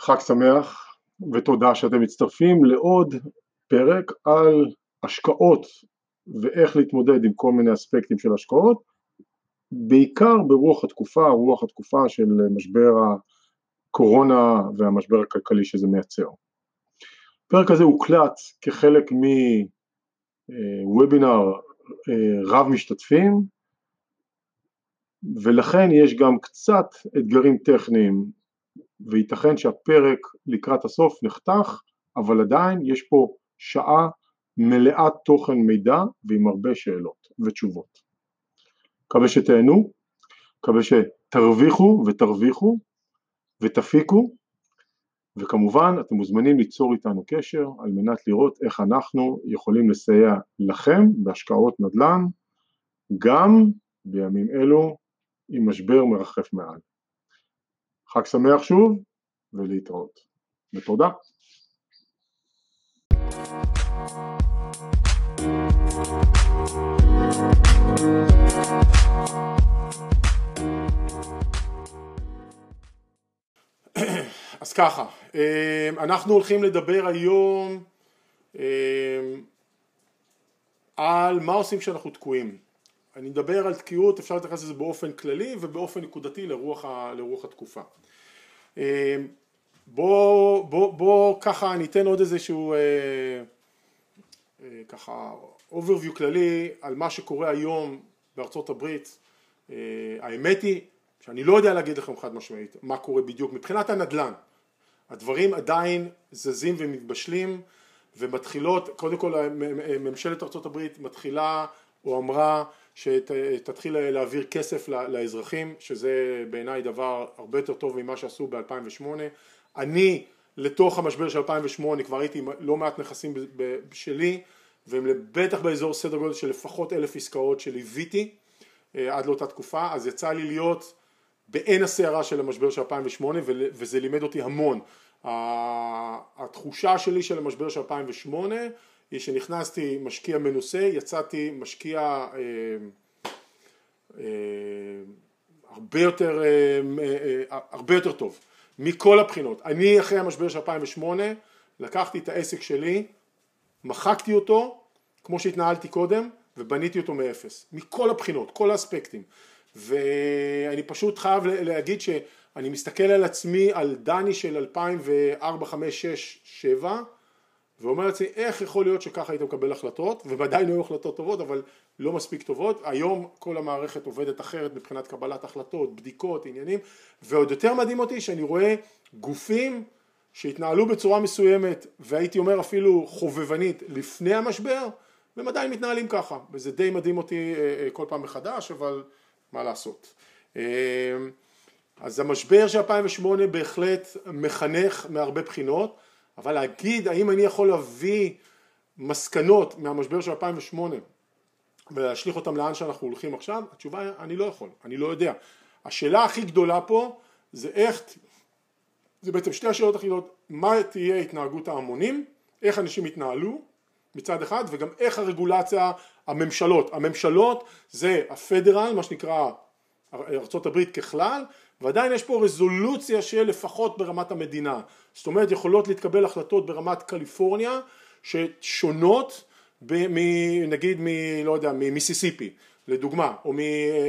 חג שמח ותודה שאתם מצטרפים לעוד פרק על השקעות ואיך להתמודד עם כל מיני אספקטים של השקעות בעיקר ברוח התקופה, רוח התקופה של משבר הקורונה והמשבר הכלכלי שזה מייצר. הפרק הזה הוקלט כחלק מוובינר אה, רב משתתפים ולכן יש גם קצת אתגרים טכניים וייתכן שהפרק לקראת הסוף נחתך אבל עדיין יש פה שעה מלאת תוכן מידע ועם הרבה שאלות ותשובות. מקווה שתהנו, מקווה שתרוויחו ותרוויחו ותפיקו וכמובן אתם מוזמנים ליצור איתנו קשר על מנת לראות איך אנחנו יכולים לסייע לכם בהשקעות נדל"ן גם בימים אלו עם משבר מרחף מעל. חג שמח שוב ולהתראות ותודה. אז ככה, אמ, אנחנו הולכים לדבר היום אמ, על מה עושים כשאנחנו תקועים. אני מדבר על תקיעות, אפשר להתייחס לזה באופן כללי ובאופן נקודתי לרוח, ה, לרוח התקופה. אמ, בוא, בוא, בוא ככה ניתן עוד איזשהו אה, אה, ככה overview כללי על מה שקורה היום בארצות הברית. אה, האמת היא שאני לא יודע להגיד לכם חד משמעית מה קורה בדיוק מבחינת הנדל"ן. הדברים עדיין זזים ומתבשלים ומתחילות, קודם כל ממשלת ארה"ב מתחילה או אמרה שתתחיל להעביר כסף לאזרחים שזה בעיניי דבר הרבה יותר טוב ממה שעשו ב-2008 אני לתוך המשבר של 2008 כבר הייתי לא מעט נכסים שלי והם בטח באזור סדר גודל של לפחות אלף עסקאות שליוויתי אה, עד לאותה תקופה אז יצא לי להיות בעין הסערה של המשבר של 2008 וזה לימד אותי המון. התחושה שלי של המשבר של 2008 היא שנכנסתי משקיע מנוסה, יצאתי משקיע אה, אה, הרבה, יותר, אה, אה, הרבה יותר טוב מכל הבחינות. אני אחרי המשבר של 2008 לקחתי את העסק שלי, מחקתי אותו כמו שהתנהלתי קודם ובניתי אותו מאפס, מכל הבחינות, כל האספקטים. ואני פשוט חייב להגיד שאני מסתכל על עצמי, על דני של 2004, 5, 6, 7 ואומר לעצמי איך יכול להיות שככה היית מקבל החלטות? ובוודאי לא היו החלטות טובות אבל לא מספיק טובות. היום כל המערכת עובדת אחרת מבחינת קבלת החלטות, בדיקות, עניינים. ועוד יותר מדהים אותי שאני רואה גופים שהתנהלו בצורה מסוימת והייתי אומר אפילו חובבנית לפני המשבר והם עדיין מתנהלים ככה. וזה די מדהים אותי אה, אה, כל פעם מחדש אבל מה לעשות. אה, אז המשבר של 2008 בהחלט מחנך מהרבה בחינות, אבל להגיד האם אני יכול להביא מסקנות מהמשבר של 2008 ולהשליך אותם לאן שאנחנו הולכים עכשיו, התשובה היא אני לא יכול, אני לא יודע. השאלה הכי גדולה פה זה איך, זה בעצם שתי השאלות הכי גדולות, מה תהיה התנהגות ההמונים, איך אנשים יתנהלו מצד אחד וגם איך הרגולציה, הממשלות, הממשלות זה הפדרל מה שנקרא ארה"ב ככלל ועדיין יש פה רזולוציה של לפחות ברמת המדינה. זאת אומרת יכולות להתקבל החלטות ברמת קליפורניה ששונות ב, מ, נגיד מ... לא יודע ממיסיסיפי לדוגמה או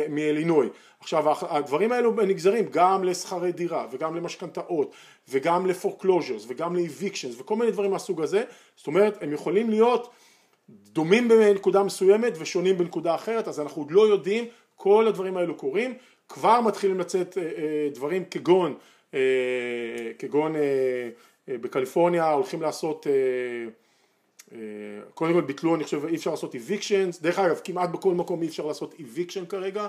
מאלינוי. עכשיו הדברים האלו נגזרים גם לשכרי דירה וגם למשכנתאות וגם ל foreclosures וגם ל evictions וכל מיני דברים מהסוג הזה. זאת אומרת הם יכולים להיות דומים בנקודה מסוימת ושונים בנקודה אחרת אז אנחנו עוד לא יודעים כל הדברים האלו קורים כבר מתחילים לצאת אה, אה, דברים כגון אה, כגון בקליפורניה הולכים לעשות קודם כל ביטלו אני חושב אי אפשר לעשות evictions דרך אגב כמעט בכל מקום אי אפשר לעשות eviction כרגע.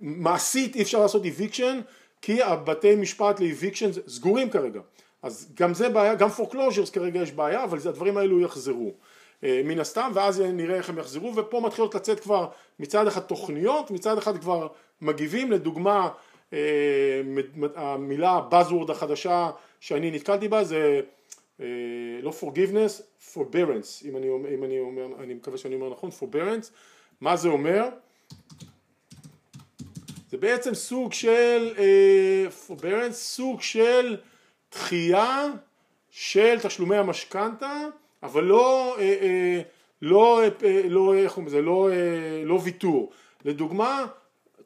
מעשית אי אפשר לעשות eviction כי הבתי משפט ל eviction סגורים כרגע. אז גם זה בעיה, גם foreclosures כרגע יש בעיה אבל הדברים האלו יחזרו. מן הסתם ואז נראה איך הם יחזרו ופה מתחילות לצאת כבר מצד אחד תוכניות מצד אחד כבר מגיבים לדוגמה אה, המילה buzzword החדשה שאני נתקלתי בה זה אה, לא forgiveness, forbearance אם אני, אם אני אומר, אני מקווה שאני אומר נכון, forbearance מה זה אומר? זה בעצם סוג של forbearance, סוג של דחייה של תשלומי המשכנתה, אבל לא, אה, אה, לא, אה, לא, איך לזה, לא, לא ויתור. לדוגמה,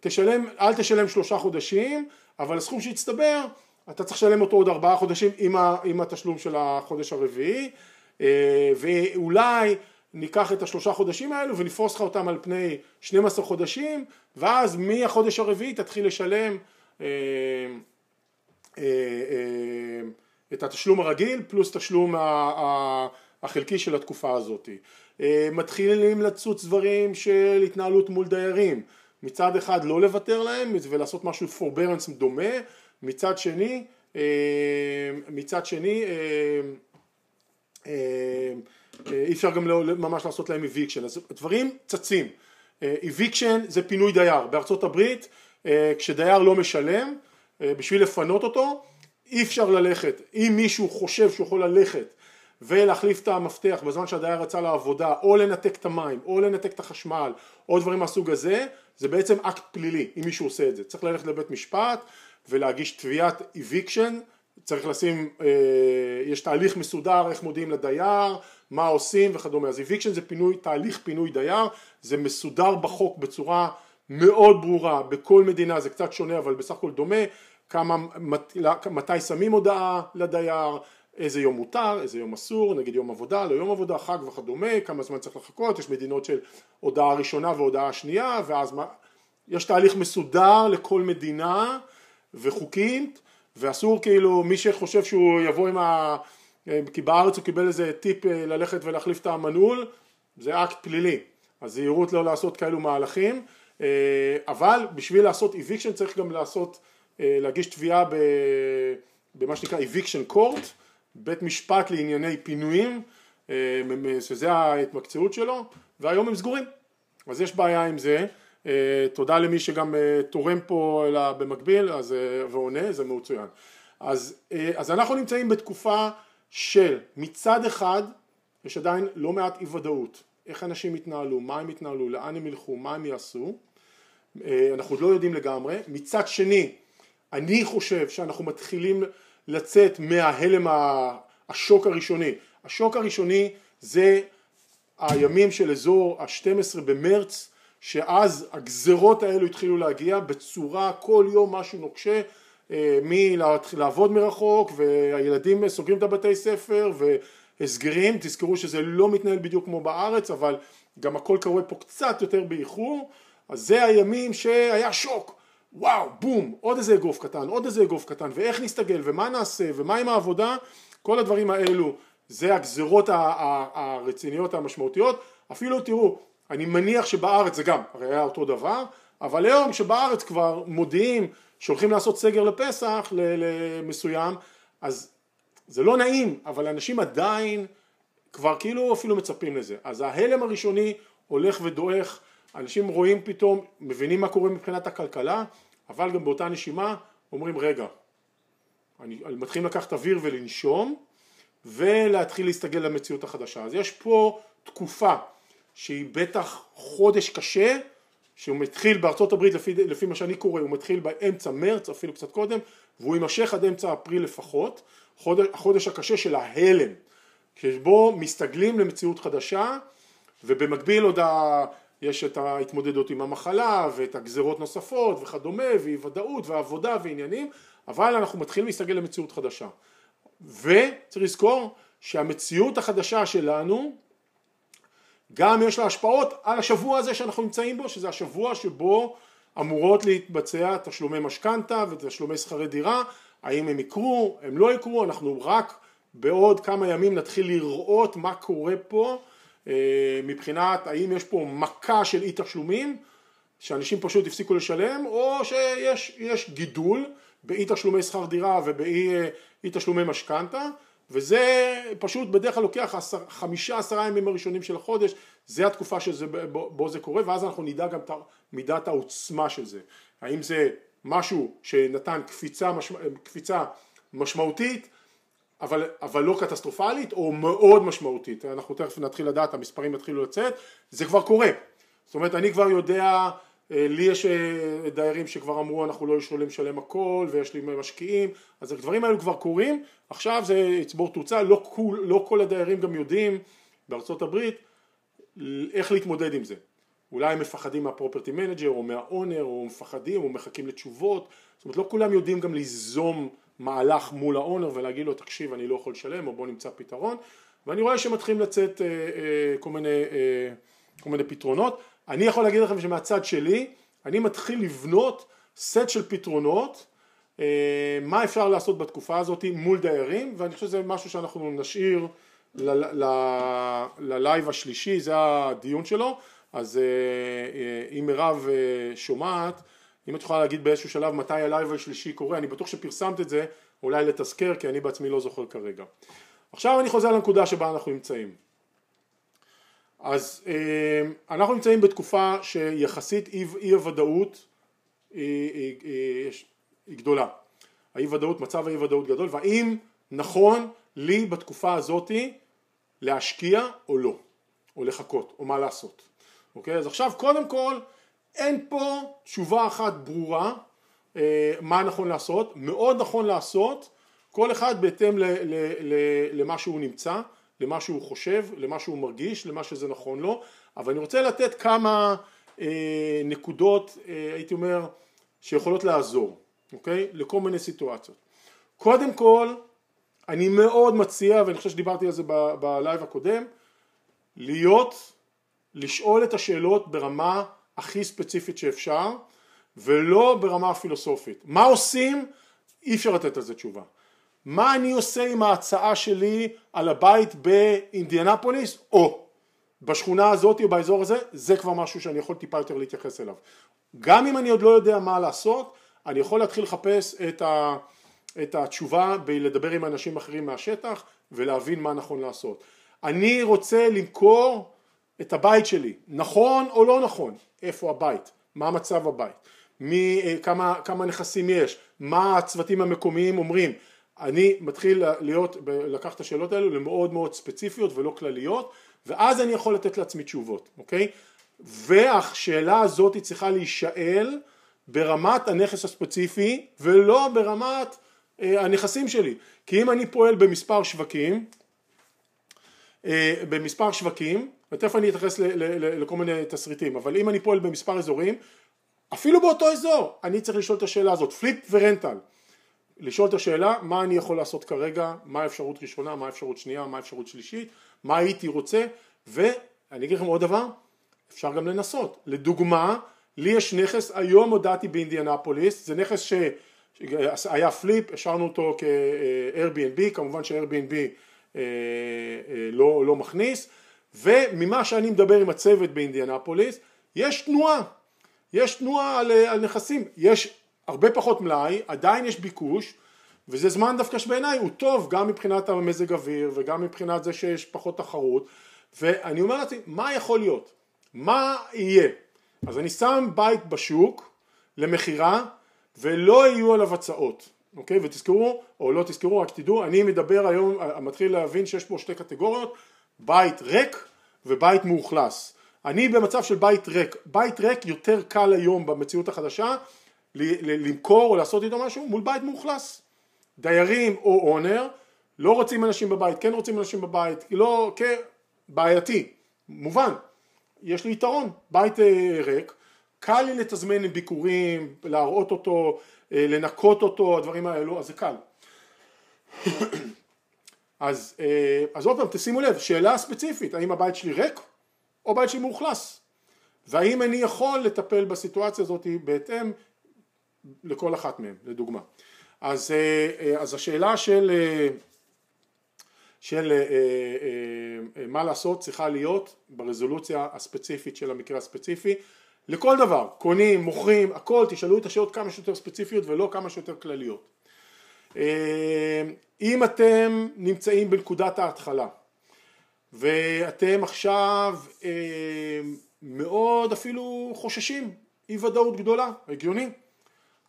תשלם, אל תשלם שלושה חודשים, אבל הסכום שהצטבר, אתה צריך לשלם אותו עוד ארבעה חודשים עם, ה, עם התשלום של החודש הרביעי, ואולי ניקח את השלושה חודשים האלו ונפרוס לך אותם על פני 12 חודשים, ואז מהחודש הרביעי תתחיל לשלם את התשלום הרגיל פלוס תשלום החלקי של התקופה הזאת. אה, מתחילים לצוץ דברים של התנהלות מול דיירים, מצד אחד לא לוותר להם ולעשות משהו forbearance דומה, מצד שני, אה, מצד שני אה, אי אפשר גם לא, ממש לעשות להם eviction, אז דברים צצים, eviction זה פינוי דייר, בארצות הברית כשדייר לא משלם בשביל לפנות אותו אי אפשר ללכת, אם מישהו חושב שהוא יכול ללכת ולהחליף את המפתח בזמן שהדייר יצא לעבודה או לנתק את המים או לנתק את החשמל או דברים מהסוג הזה זה בעצם אקט פלילי אם מישהו עושה את זה. צריך ללכת לבית משפט ולהגיש תביעת eviction. צריך לשים, אה, יש תהליך מסודר איך מודיעים לדייר, מה עושים וכדומה, אז eviction זה פינוי, תהליך פינוי דייר, זה מסודר בחוק בצורה מאוד ברורה, בכל מדינה זה קצת שונה אבל בסך הכל דומה, כמה, מתי שמים הודעה לדייר, איזה יום מותר, איזה יום אסור, נגיד יום עבודה, לא יום עבודה, חג וכדומה, כמה זמן צריך לחכות, יש מדינות של הודעה ראשונה והודעה שנייה, ואז מה, יש תהליך מסודר לכל מדינה וחוקית, ואסור כאילו מי שחושב שהוא יבוא עם ה... כי בארץ הוא קיבל איזה טיפ אה, ללכת ולהחליף את המנעול, זה אקט פלילי, אז זהירות לא לעשות כאלו מהלכים, אה, אבל בשביל לעשות eviction צריך גם לעשות אה, להגיש תביעה במה שנקרא eviction court, בית משפט לענייני פינויים, אה, שזה ההתמקצעות שלו, והיום הם סגורים. אז יש בעיה עם זה. אה, תודה למי שגם תורם פה במקביל אז, ועונה, זה מצוין. אז, אז אנחנו נמצאים בתקופה של מצד אחד יש עדיין לא מעט אי ודאות, איך אנשים יתנהלו, מה הם יתנהלו, לאן הם ילכו, מה הם יעשו, אנחנו עוד לא יודעים לגמרי, מצד שני אני חושב שאנחנו מתחילים לצאת מההלם השוק הראשוני. השוק הראשוני זה הימים של אזור ה-12 במרץ, שאז הגזרות האלו התחילו להגיע בצורה כל יום משהו נוקשה, אה, מלהתחיל לעבוד מרחוק והילדים סוגרים את הבתי ספר והסגרים, תזכרו שזה לא מתנהל בדיוק כמו בארץ אבל גם הכל קורה פה קצת יותר באיחור, אז זה הימים שהיה שוק וואו, בום, עוד איזה אגרוף קטן, עוד איזה אגרוף קטן, ואיך נסתגל, ומה נעשה, ומה עם העבודה, כל הדברים האלו, זה הגזרות הרציניות המשמעותיות, אפילו תראו, אני מניח שבארץ זה גם, הרי היה אותו דבר, אבל היום שבארץ כבר מודיעים שהולכים לעשות סגר לפסח למסוים, אז זה לא נעים, אבל אנשים עדיין כבר כאילו אפילו מצפים לזה. אז ההלם הראשוני הולך ודועך אנשים רואים פתאום, מבינים מה קורה מבחינת הכלכלה, אבל גם באותה נשימה אומרים רגע, אני, אני מתחילים לקחת אוויר ולנשום ולהתחיל להסתגל למציאות החדשה. אז יש פה תקופה שהיא בטח חודש קשה, שהוא מתחיל בארצות הברית לפי, לפי מה שאני קורא, הוא מתחיל באמצע מרץ, אפילו קצת קודם, והוא יימשך עד אמצע אפריל לפחות, חודש, החודש הקשה של ההלם, שבו מסתגלים למציאות חדשה ובמקביל עוד יש את ההתמודדות עם המחלה ואת הגזרות נוספות וכדומה ואי ודאות ועבודה ועניינים אבל אנחנו מתחילים להסתגל למציאות חדשה. וצריך לזכור שהמציאות החדשה שלנו גם יש לה השפעות על השבוע הזה שאנחנו נמצאים בו שזה השבוע שבו אמורות להתבצע תשלומי משכנתה ותשלומי שכרי דירה. האם הם יקרו, הם לא יקרו, אנחנו רק בעוד כמה ימים נתחיל לראות מה קורה פה מבחינת האם יש פה מכה של אי תשלומים שאנשים פשוט הפסיקו לשלם או שיש גידול באי תשלומי שכר דירה ובאי אה, תשלומי משכנתה וזה פשוט בדרך כלל לוקח עשר, חמישה עשרה ימים הראשונים של החודש זה התקופה שבו זה קורה ואז אנחנו נדע גם את מידת העוצמה של זה. האם זה משהו שנתן קפיצה, משמע, קפיצה משמעותית אבל, אבל לא קטסטרופלית או מאוד משמעותית, אנחנו תכף נתחיל לדעת, המספרים יתחילו לצאת, זה כבר קורה, זאת אומרת אני כבר יודע אה, לי יש אה, דיירים שכבר אמרו אנחנו לא יכולים לשלם הכל ויש לי משקיעים. אז הדברים האלו כבר קורים. עכשיו זה יצבור תאוצה לא, לא כל הדיירים גם יודעים בארצות הברית איך להתמודד עם זה. אולי הם מפחדים מה property manager או מה owner או מפחדים או מחכים לתשובות. זאת אומרת לא כולם יודעים גם ליזום מהלך מול ה owner ולהגיד לו תקשיב אני לא יכול לשלם או בוא נמצא פתרון. ואני רואה שמתחילים לצאת אה, אה, כל, מיני, אה, כל מיני פתרונות. אני יכול להגיד לכם שמהצד שלי אני מתחיל לבנות סט של פתרונות אה, מה אפשר לעשות בתקופה הזאת מול דיירים ואני חושב שזה משהו שאנחנו נשאיר ללייב השלישי זה הדיון שלו. אז אה, אה, אם מירב שומעת אם את יכולה להגיד באיזשהו שלב מתי הלייב השלישי קורה אני בטוח שפרסמת את זה אולי לתזכר כי אני בעצמי לא זוכר כרגע עכשיו אני חוזר לנקודה שבה אנחנו נמצאים אז אה, אנחנו נמצאים בתקופה שיחסית אי הוודאות היא, היא, היא, היא גדולה. האי ודאות, מצב האי ודאות גדול והאם נכון לי בתקופה הזאתי להשקיע או לא, או לחכות, או מה לעשות. אוקיי? אז עכשיו קודם כל אין פה תשובה אחת ברורה אה, מה נכון לעשות, מאוד נכון לעשות כל אחד בהתאם ל, ל, ל, למה שהוא נמצא למה שהוא חושב, למה שהוא מרגיש, למה שזה נכון לו, אבל אני רוצה לתת כמה אה, נקודות, אה, הייתי אומר, שיכולות לעזור, אוקיי? לכל מיני סיטואציות. קודם כל, אני מאוד מציע, ואני חושב שדיברתי על זה בלייב הקודם, להיות, לשאול את השאלות ברמה הכי ספציפית שאפשר, ולא ברמה הפילוסופית. מה עושים? אי אפשר לתת על זה תשובה. מה אני עושה עם ההצעה שלי על הבית באינדיאנפוליס או בשכונה הזאת או באזור הזה זה כבר משהו שאני יכול טיפה יותר להתייחס אליו גם אם אני עוד לא יודע מה לעשות אני יכול להתחיל לחפש את, ה, את התשובה בלדבר עם אנשים אחרים מהשטח ולהבין מה נכון לעשות אני רוצה למכור את הבית שלי נכון או לא נכון? איפה הבית? מה מצב הבית? מי, אה, כמה, כמה נכסים יש? מה הצוותים המקומיים אומרים? אני מתחיל להיות, לקחת את השאלות האלו למאוד מאוד ספציפיות ולא כלליות ואז אני יכול לתת לעצמי תשובות, אוקיי? והשאלה הזאת צריכה להישאל ברמת הנכס הספציפי ולא ברמת אה, הנכסים שלי. כי אם אני פועל במספר שווקים אה, במספר שווקים ותכף אני אתייחס לכל מיני תסריטים אבל אם אני פועל במספר אזורים אפילו באותו אזור אני צריך לשאול את השאלה הזאת פליפ ורנטל. לשאול את השאלה מה אני יכול לעשות כרגע, מה האפשרות ראשונה, מה האפשרות שנייה, מה האפשרות שלישית, מה הייתי רוצה ואני אגיד לכם עוד דבר, אפשר גם לנסות, לדוגמה לי יש נכס, היום הודעתי באינדיאנפוליס, זה נכס שהיה פליפ, השארנו אותו כ-Airbnb, כמובן ש-Airbnb אה, אה, לא, לא מכניס וממה שאני מדבר עם הצוות באינדיאנפוליס יש תנועה, יש תנועה על, על נכסים, יש הרבה פחות מלאי, עדיין יש ביקוש וזה זמן דווקא שבעיניי הוא טוב גם מבחינת המזג אוויר וגם מבחינת זה שיש פחות תחרות. ואני אומר לעצמי מה יכול להיות? מה יהיה? אז אני שם בית בשוק למכירה ולא יהיו עליו הצעות אוקיי? ותזכרו או לא תזכרו רק תדעו אני מדבר היום מתחיל להבין שיש פה שתי קטגוריות בית ריק ובית מאוכלס אני במצב של בית ריק בית ריק יותר קל היום במציאות החדשה למכור או לעשות איתו משהו מול בית מאוכלס. דיירים או אונר לא רוצים אנשים בבית, כן רוצים אנשים בבית, לא, כן, בעייתי, מובן, יש לי יתרון, בית אה, ריק, קל לי לתזמן ביקורים, להראות אותו, אה, לנקות אותו, הדברים האלו, אז זה קל. אז, אה, אז עוד פעם תשימו לב, שאלה ספציפית, האם הבית שלי ריק או בית שלי מאוכלס? והאם אני יכול לטפל בסיטואציה הזאת בהתאם לכל אחת מהן, לדוגמה. אז, אה, אה, אז השאלה של, של מה לעשות צריכה להיות ברזולוציה הספציפית של המקרה הספציפי לכל דבר, קונים, מוכרים, הכל, תשאלו את השאלות כמה שיותר ספציפיות ולא כמה שיותר כלליות. אם אתם נמצאים בנקודת ההתחלה ואתם עכשיו מאוד אפילו חוששים, אי ודאות גדולה, הגיוני,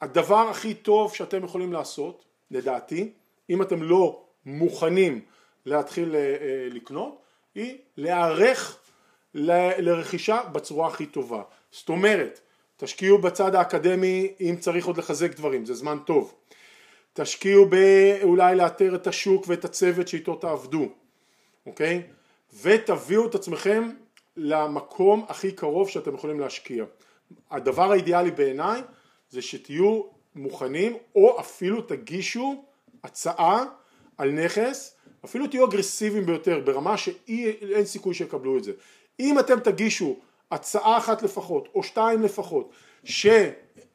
הדבר הכי טוב שאתם יכולים לעשות, לדעתי, אם אתם לא מוכנים להתחיל אה, אה, לקנות, היא להיערך לרכישה בצורה הכי טובה. זאת אומרת, תשקיעו בצד האקדמי אם צריך עוד לחזק דברים, זה זמן טוב. תשקיעו באולי לאתר את השוק ואת הצוות שאיתו תעבדו, אוקיי? ותביאו את עצמכם למקום הכי קרוב שאתם יכולים להשקיע. הדבר האידיאלי בעיניי זה שתהיו מוכנים או אפילו תגישו הצעה על נכס, אפילו תהיו אגרסיביים ביותר ברמה שאין סיכוי שיקבלו את זה. אם אתם תגישו הצעה אחת לפחות או שתיים לפחות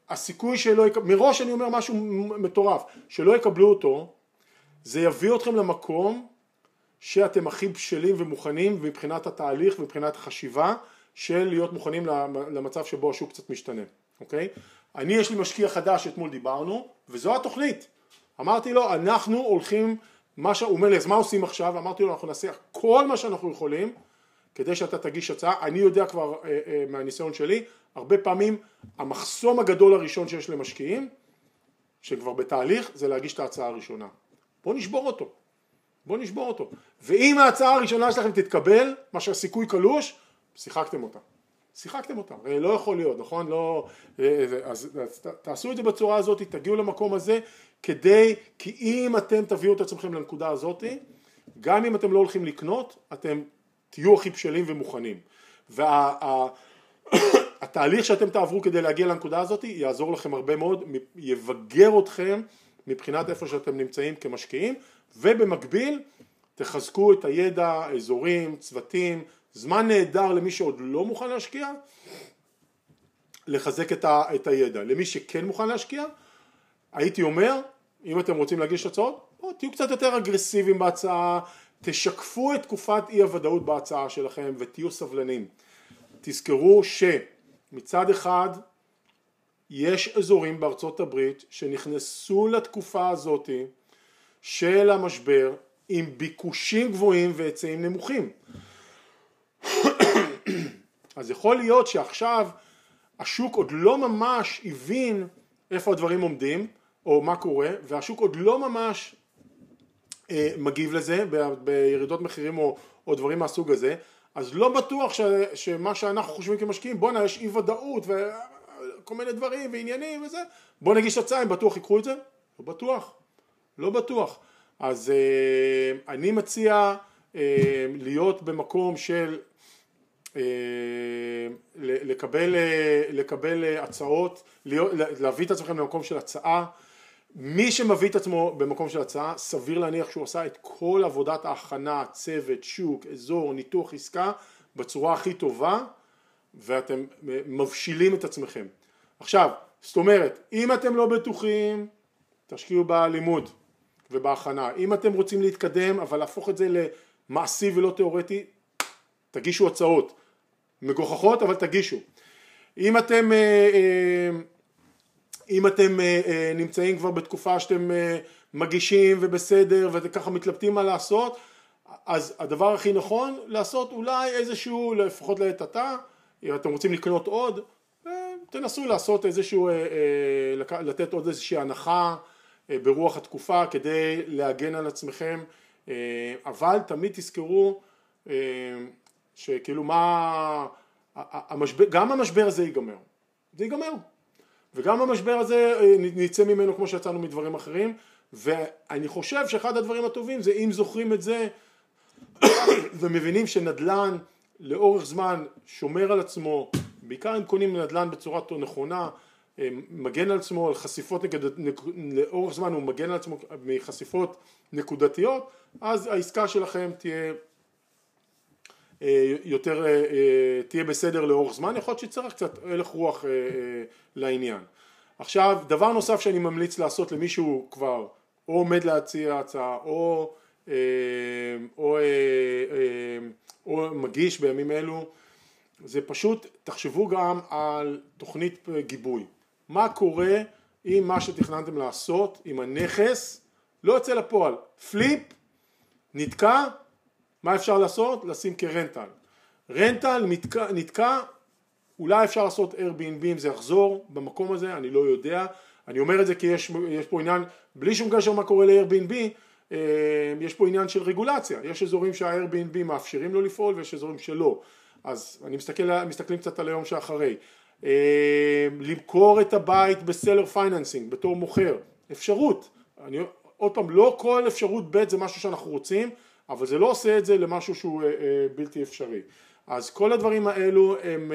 שהסיכוי שלא יקבלו, מראש אני אומר משהו מטורף, שלא יקבלו אותו, זה יביא אתכם למקום שאתם הכי בשלים ומוכנים מבחינת התהליך ומבחינת החשיבה של להיות מוכנים למצב שבו השוק קצת משתנה, אוקיי? אני יש לי משקיע חדש אתמול דיברנו וזו התוכנית אמרתי לו אנחנו הולכים מה ש... הוא אומר לי אז מה עושים עכשיו? אמרתי לו אנחנו נעשה כל מה שאנחנו יכולים כדי שאתה תגיש הצעה אני יודע כבר אה, אה, מהניסיון שלי הרבה פעמים המחסום הגדול הראשון שיש למשקיעים שכבר בתהליך זה להגיש את ההצעה הראשונה. בוא נשבור אותו. בוא נשבור אותו. ואם ההצעה הראשונה שלכם תתקבל מה שהסיכוי קלוש שיחקתם אותה. שיחקתם אותה, הרי לא יכול להיות, נכון? לא, אה, אה, אז, אז תעשו את זה בצורה הזאת, תגיעו למקום הזה, כדי, כי אם אתם תביאו את עצמכם לנקודה הזאת, גם אם אתם לא הולכים לקנות, אתם תהיו הכי בשלים ומוכנים. והתהליך וה, שאתם תעברו כדי להגיע לנקודה הזאת יעזור לכם הרבה מאוד, יבגר אתכם מבחינת איפה שאתם נמצאים כמשקיעים, ובמקביל תחזקו את הידע, אזורים, צוותים, זמן נהדר למי שעוד לא מוכן להשקיע, לחזק את, ה, את הידע. למי שכן מוכן להשקיע, הייתי אומר, אם אתם רוצים להגיש הצעות, בוא, תהיו קצת יותר אגרסיביים בהצעה, תשקפו את תקופת אי הוודאות בהצעה שלכם ותהיו סבלנים. תזכרו שמצד אחד יש אזורים בארצות הברית שנכנסו לתקופה הזאת של המשבר עם ביקושים גבוהים והיצעים נמוכים. אז יכול להיות שעכשיו השוק עוד לא ממש הבין איפה הדברים עומדים או מה קורה והשוק עוד לא ממש אה, מגיב לזה בירידות מחירים או, או דברים מהסוג הזה אז לא בטוח ש, שמה שאנחנו חושבים כמשקיעים בואנה יש אי ודאות וכל מיני דברים ועניינים וזה בוא נגיש הצעה אם בטוח יקחו את זה? לא בטוח. לא בטוח. אז אה, אני מציע אה, להיות במקום של אה, לקבל, אה, לקבל אה, הצעות, להביא את עצמכם למקום של הצעה מי שמביא את עצמו במקום של הצעה סביר להניח שהוא עשה את כל עבודת ההכנה, צוות, שוק, אזור, ניתוח עסקה בצורה הכי טובה ואתם מבשילים את עצמכם. עכשיו, זאת אומרת, אם אתם לא בטוחים תשקיעו בלימוד ובהכנה, אם אתם רוצים להתקדם אבל להפוך את זה למעשי ולא תיאורטי תגישו הצעות מגוחכות אבל תגישו אם אתם, אה, אה, אם אתם אה, נמצאים כבר בתקופה שאתם מגישים ובסדר וככה מתלבטים מה לעשות אז הדבר הכי נכון לעשות אולי איזשהו לפחות לעת עתה אם אתם רוצים לקנות עוד תנסו לעשות איזשהו לתת עוד איזושהי הנחה ברוח התקופה כדי להגן על עצמכם אבל תמיד תזכרו שכאילו מה, המשבר, גם המשבר הזה ייגמר, זה ייגמר, וגם המשבר הזה אה, נצא ממנו כמו שיצאנו מדברים אחרים, ואני חושב שאחד הדברים הטובים זה אם זוכרים את זה ומבינים שנדל"ן לאורך זמן שומר על עצמו, בעיקר אם קונים נדל"ן בצורה נכונה, אה, מגן על עצמו על חשיפות נקד... לאורך זמן הוא מגן על עצמו מחשיפות נקודתיות, אז העסקה שלכם תהיה אה, יותר אה, אה, תהיה בסדר לאורך זמן, יכול להיות שצריך קצת הלך רוח לעניין. עכשיו דבר נוסף שאני ממליץ לעשות למישהו כבר או עומד להציע הצעה או, או, או, או מגיש בימים אלו זה פשוט תחשבו גם על תוכנית גיבוי מה קורה אם מה שתכננתם לעשות עם הנכס לא יוצא לפועל פליפ נתקע מה אפשר לעשות? לשים כרנטל. rental נתקע, נתקע, אולי אפשר לעשות Airbnb אם זה יחזור במקום הזה, אני לא יודע. אני אומר את זה כי יש, יש פה עניין, בלי שום קשר מה קורה ל-Airbnb, אה, יש פה עניין של רגולציה. יש אזורים שה-Airbnb מאפשרים לו לפעול ויש אזורים שלא. אז אני מסתכל, מסתכלים קצת על היום שאחרי. למכור את הבית ב seller financing בתור מוכר, אפשרות, אני, עוד פעם לא כל אפשרות ב' זה משהו שאנחנו רוצים אבל זה לא עושה את זה למשהו שהוא בלתי אפשרי אז כל הדברים האלו הם,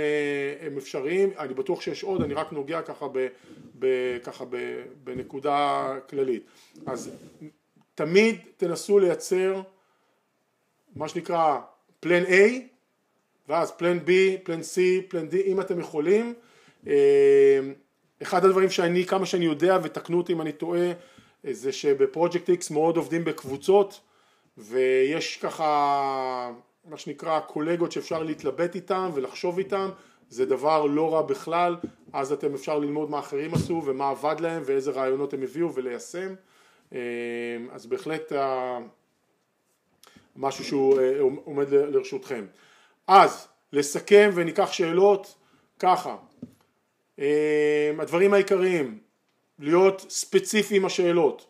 הם אפשריים, אני בטוח שיש עוד, אני רק נוגע ככה, ב, ב, ככה ב, בנקודה כללית. אז תמיד תנסו לייצר מה שנקרא פלן A ואז פלן B, פלן C, פלן D אם אתם יכולים. אחד הדברים שאני, כמה שאני יודע ותקנו אותי אם אני טועה, זה שבפרויקט X מאוד עובדים בקבוצות ויש ככה מה שנקרא קולגות שאפשר להתלבט איתם ולחשוב איתם. זה דבר לא רע בכלל. אז אתם אפשר ללמוד מה אחרים עשו ומה עבד להם ואיזה רעיונות הם הביאו וליישם. אז בהחלט משהו שהוא אה, עומד לרשותכם. אז לסכם וניקח שאלות ככה. אה, הדברים העיקריים. להיות ספציפי עם השאלות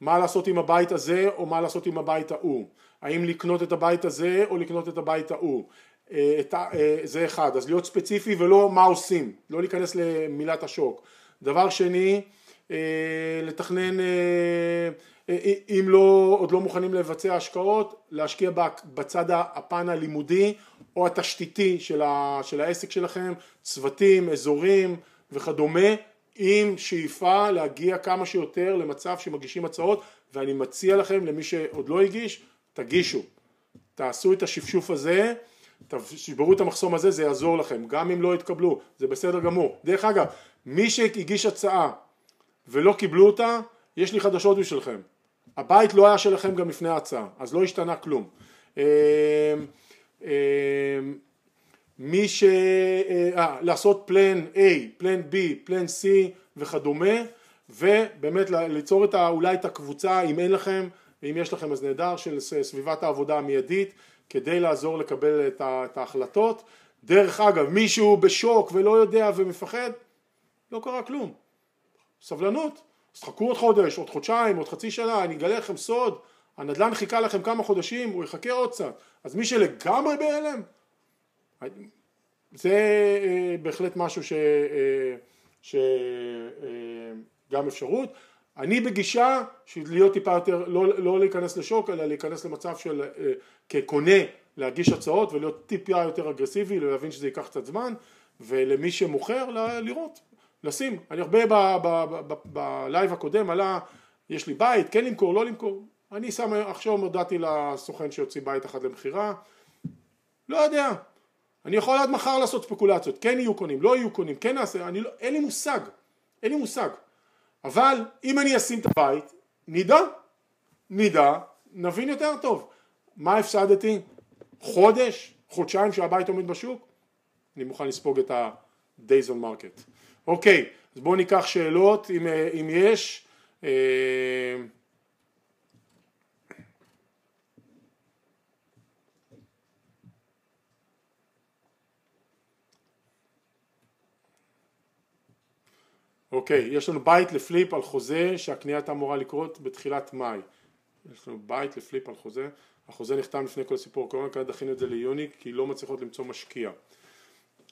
מה לעשות עם הבית הזה או מה לעשות עם הבית ההוא? האם לקנות את הבית הזה או לקנות את הבית ההוא? אה, זה אחד. אז להיות ספציפי ולא מה עושים. לא להיכנס למילת השוק. דבר שני לתכנן אה, אה, אם לא, עוד לא מוכנים לבצע השקעות, להשקיע בצד הפן הלימודי או התשתיתי של, של העסק שלכם, צוותים, אזורים וכדומה, עם שאיפה להגיע כמה שיותר למצב שמגישים הצעות, ואני מציע לכם, למי שעוד לא הגיש, תגישו. תעשו את השפשוף הזה, תשברו את המחסום הזה, זה יעזור לכם, גם אם לא יתקבלו, זה בסדר גמור. דרך אגב, מי שהגיש הצעה ולא קיבלו אותה, יש לי חדשות בשבילכם. הבית לא היה שלכם גם לפני ההצעה, אז לא השתנה כלום. מי ש... אה, לעשות פלן A, פלן B, פלן C וכדומה ובאמת ליצור את ה, אולי את הקבוצה אם אין לכם ואם יש לכם אז נהדר של סביבת העבודה המיידית כדי לעזור לקבל את, ה, את ההחלטות. דרך אגב מישהו בשוק ולא יודע ומפחד לא קרה כלום. סבלנות. אז תחכו עוד חודש, עוד חודשיים, עוד חצי שנה, אני אגלה לכם סוד, הנדל"ן חיכה לכם כמה חודשים, הוא יחכה עוד קצת. אז מי שלגמרי בהלם, זה אה, בהחלט משהו שגם ש... אה, אה, אפשרות. אני בגישה של להיות טיפה יותר, לא, לא להיכנס לשוק, אלא להיכנס למצב של כקונה להגיש הצעות ולהיות טיפה יותר אגרסיבי, להבין שזה ייקח קצת זמן, ולמי שמוכר לראות לשים, אני הרבה בלייב הקודם עלה יש לי בית, כן למכור, לא למכור, אני שם עכשיו הודעתי לסוכן שיוציא בית אחד למכירה, לא יודע, אני יכול עד מחר לעשות ספקולציות, כן יהיו קונים, לא יהיו קונים, כן נעשה, אני לא, אין לי מושג, אין לי מושג, אבל אם אני אשים את הבית, נדע, נדע, נבין יותר טוב, מה הפסדתי? חודש, חודשיים שהבית עומד בשוק? אני מוכן לספוג את ה-days on market. אוקיי, אז בואו ניקח שאלות אם, אה, אם יש. אוקיי, יש לנו בית לפליפ על חוזה שהקנייה הייתה אמורה לקרות בתחילת מאי. יש לנו בית לפליפ על חוזה, החוזה נחתם לפני כל הסיפור הקורונה, כרגע דחינו את זה ליוני כי לא מצליחות למצוא משקיע.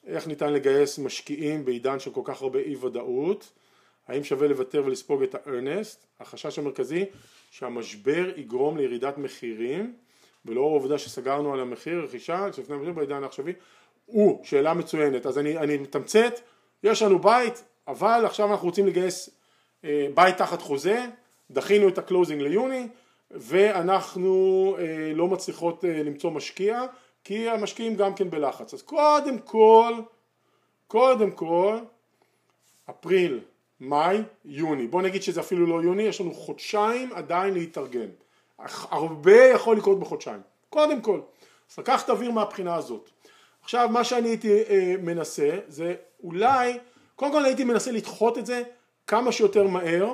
איך ניתן לגייס משקיעים בעידן של כל כך הרבה אי ודאות, האם שווה לוותר ולספוג את ה earnest, החשש המרכזי שהמשבר יגרום לירידת מחירים ולאור העובדה שסגרנו על המחיר רכישה לפני המחיר בעידן העכשווי הוא שאלה מצוינת אז אני, אני מתמצת יש לנו בית אבל עכשיו אנחנו רוצים לגייס אה, בית תחת חוזה דחינו את ה closing ליוני ואנחנו אה, לא מצליחות אה, למצוא משקיע כי המשקיעים גם כן בלחץ. אז קודם כל, קודם כל, אפריל, מאי, יוני. בוא נגיד שזה אפילו לא יוני, יש לנו חודשיים עדיין להתארגן. הרבה יכול לקרות בחודשיים. קודם כל. אז לקחת אוויר מהבחינה הזאת. עכשיו מה שאני הייתי מנסה זה אולי, קודם כל הייתי מנסה לדחות את זה כמה שיותר מהר,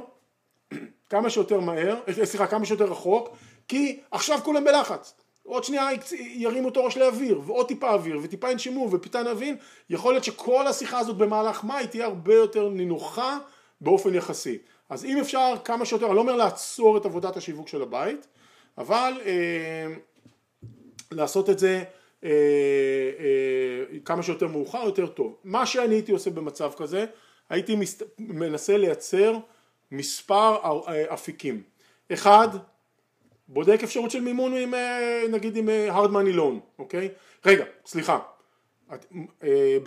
כמה שיותר מהר, אה, סליחה, כמה שיותר רחוק, כי עכשיו כולם בלחץ. עוד שנייה ירימו את הראש לאוויר, ועוד טיפה אוויר, וטיפה ינשמו, ופיתה נבין, יכול להיות שכל השיחה הזאת במהלך מאי תהיה הרבה יותר נינוחה באופן יחסי. אז אם אפשר כמה שיותר, אני לא אומר לעצור את עבודת השיווק של הבית, אבל אה, לעשות את זה אה, אה, כמה שיותר מאוחר יותר טוב. מה שאני הייתי עושה במצב כזה, הייתי. מנסה לייצר מספר אה, אפיקים. אחד, בודק אפשרות של מימון עם, נגיד עם hard money loan, אוקיי? רגע, סליחה,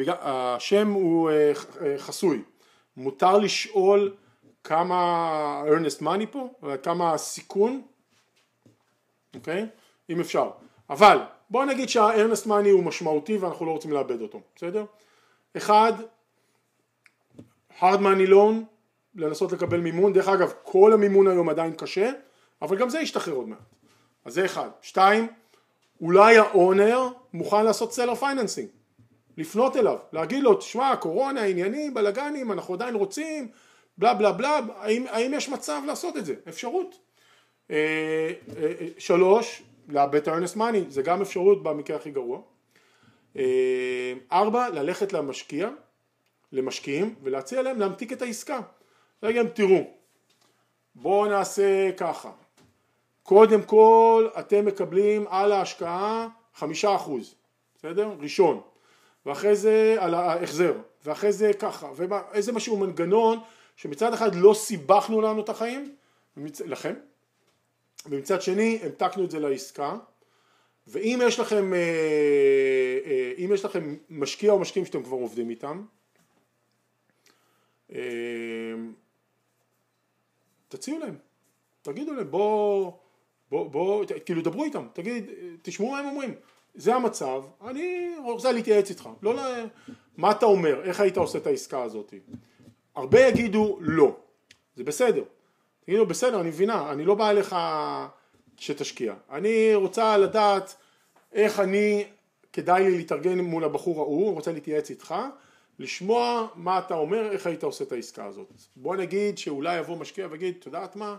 השם הוא חסוי, מותר לשאול כמה earnest money פה, כמה הסיכון, אוקיי? אם אפשר, אבל בוא נגיד שה-earnest money הוא משמעותי ואנחנו לא רוצים לאבד אותו, בסדר? אחד, hard money loan, לנסות לקבל מימון, דרך אגב כל המימון היום עדיין קשה, אבל גם זה ישתחרר עוד מעט, אז זה אחד. שתיים, אולי ה owner מוכן לעשות seller financing, לפנות אליו, להגיד לו, תשמע, קורונה, עניינים, בלאגנים, אנחנו עדיין רוצים, בלה בלה בלה, האם, האם יש מצב לעשות את זה? אפשרות. אה, אה, אה, שלוש, לאבד את ה-earnest money, זה גם אפשרות במקרה הכי גרוע. ארבע, ללכת למשקיע, למשקיעים, ולהציע להם להמתיק את העסקה. רגע, תראו, בואו נעשה ככה, קודם כל אתם מקבלים על ההשקעה חמישה אחוז, בסדר? ראשון, ואחרי זה על ההחזר, ואחרי זה ככה, ואיזה משהו מנגנון שמצד אחד לא סיבכנו לנו את החיים, לכם, ומצד שני המתקנו את זה לעסקה, ואם יש לכם, אה, אה, אם יש לכם משקיע או משקיעים שאתם כבר עובדים איתם, אה, תציעו להם, תגידו להם בוא, בוא, בוא, כאילו דברו איתם, תגיד, תשמעו מה הם אומרים, זה המצב, אני רוצה להתייעץ איתך, לא, לא, מה אתה אומר, איך היית עושה את העסקה הזאת? הרבה יגידו לא, זה בסדר, תגידו בסדר, אני מבינה, אני לא בא אליך שתשקיע, אני רוצה לדעת איך אני, כדאי לי להתארגן מול הבחור ההוא, רוצה להתייעץ איתך, לשמוע מה אתה אומר, איך היית עושה את העסקה הזאת. בוא נגיד שאולי יבוא משקיע ויגיד, את יודעת מה,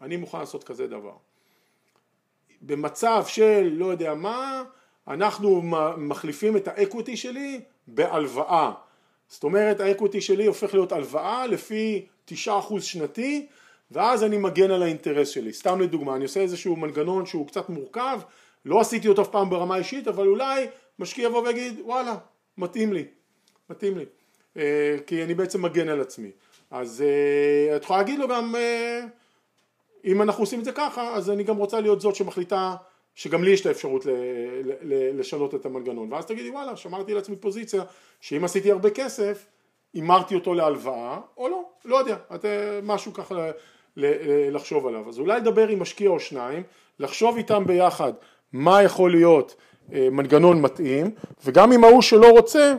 אני מוכן לעשות כזה דבר. במצב של לא יודע מה, אנחנו מחליפים את ה equity שלי בהלוואה. זאת אומרת ה equity שלי הופך להיות הלוואה לפי תשעה אחוז שנתי ואז אני מגן על האינטרס שלי. סתם לדוגמה, אני עושה איזשהו מנגנון שהוא קצת מורכב, לא עשיתי אותו אף פעם ברמה אישית, אבל אולי משקיע יבוא ויגיד וואלה, מתאים לי, מתאים לי, אה, כי אני בעצם מגן על עצמי. אז אה, את יכולה להגיד לו גם אה, אם אנחנו עושים את זה ככה, אז אני גם רוצה להיות זאת שמחליטה שגם לי יש את האפשרות לשנות את המנגנון, ואז תגידי וואלה, שמרתי לעצמי פוזיציה שאם עשיתי הרבה כסף, הימרתי אותו להלוואה, או לא, לא יודע, את, משהו ככה לחשוב עליו. אז אולי לדבר עם משקיע או שניים, לחשוב איתם ביחד מה יכול להיות אה, מנגנון מתאים, וגם עם ההוא שלא רוצה,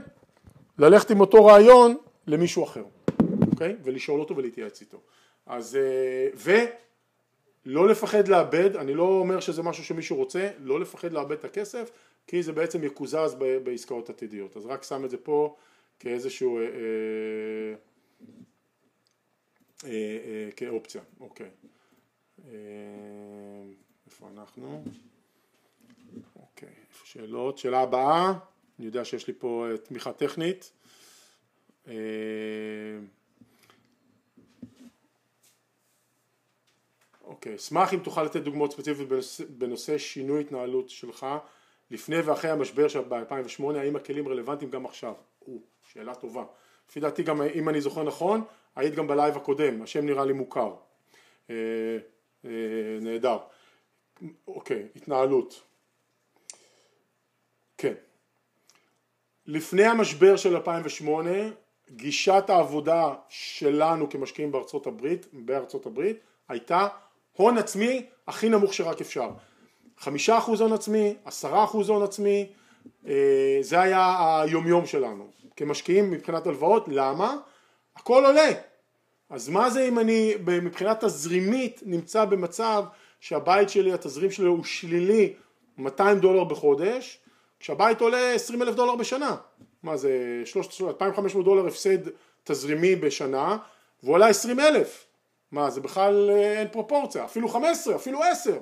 ללכת עם אותו רעיון למישהו אחר, אוקיי? ולשאול אותו ולהתייעץ איתו. אז, אה, ולא לפחד לאבד, אני לא אומר שזה משהו שמישהו רוצה, לא לפחד לאבד את הכסף, כי זה בעצם יקוזז בעסקאות עתידיות. אז רק שם את זה פה כאיזשהו... אה, אה, אה, כאופציה, אוקיי. אה, איפה אנחנו? אוקיי, שאלות? שאלה הבאה, אני יודע שיש לי פה תמיכה טכנית. אוקיי, אשמח אם תוכל לתת דוגמאות ספציפיות בנושא, בנושא שינוי התנהלות שלך לפני ואחרי המשבר של ב-2008, האם הכלים רלוונטיים גם עכשיו? או, שאלה טובה. לפי דעתי גם אם אני זוכר נכון, היית גם בלייב הקודם, השם נראה לי מוכר. אה, אה, נהדר. אוקיי, התנהלות. כן. לפני המשבר של 2008, גישת העבודה שלנו כמשקיעים בארצות הברית, בארצות הברית, הייתה הון עצמי הכי נמוך שרק אפשר. חמישה אחוז הון עצמי, עשרה אחוז הון עצמי, זה היה היומיום שלנו. כמשקיעים מבחינת הלוואות, למה? הכל עולה. אז מה זה אם אני מבחינה תזרימית נמצא במצב שהבית שלי, התזרים שלו הוא שלילי 200 דולר בחודש, כשהבית עולה 20 אלף דולר בשנה. מה זה 2,500 דולר הפסד תזרימי בשנה, והוא עלה 20 אלף. מה זה בכלל אה, אין פרופורציה, אפילו 15, אפילו 10.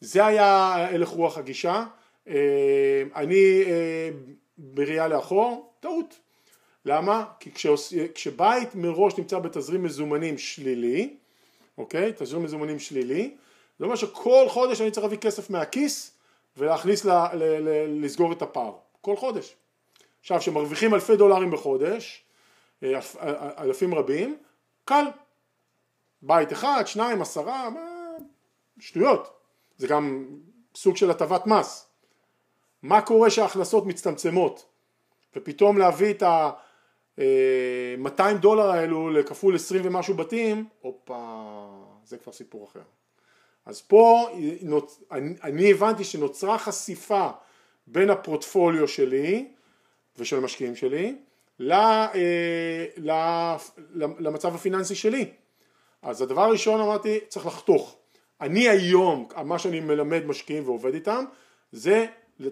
זה היה הלך רוח הגישה. אה, אני אה, בראייה לאחור, טעות. למה? כי כשעוש... כשבית מראש נמצא בתזרים מזומנים שלילי, אוקיי? תזרים מזומנים שלילי, זה אומר שכל חודש אני צריך להביא כסף מהכיס ולהכניס, ל, ל, ל, לסגור את הפער, כל חודש. עכשיו, כשמרוויחים אלפי דולרים בחודש, אה, אלפ, אלפים רבים, קל. בית אחד, שניים, עשרה, מה... שטויות. זה גם סוג של הטבת מס. מה קורה שההכנסות מצטמצמות ופתאום להביא את ה-200 אה, דולר האלו לכפול 20 ומשהו בתים, הופה, זה כבר סיפור אחר. אז פה אני הבנתי שנוצרה חשיפה בין הפורטפוליו שלי ושל המשקיעים שלי אה, למצב הפיננסי שלי. אז הדבר הראשון אמרתי צריך לחתוך. אני היום, מה שאני מלמד משקיעים ועובד איתם זה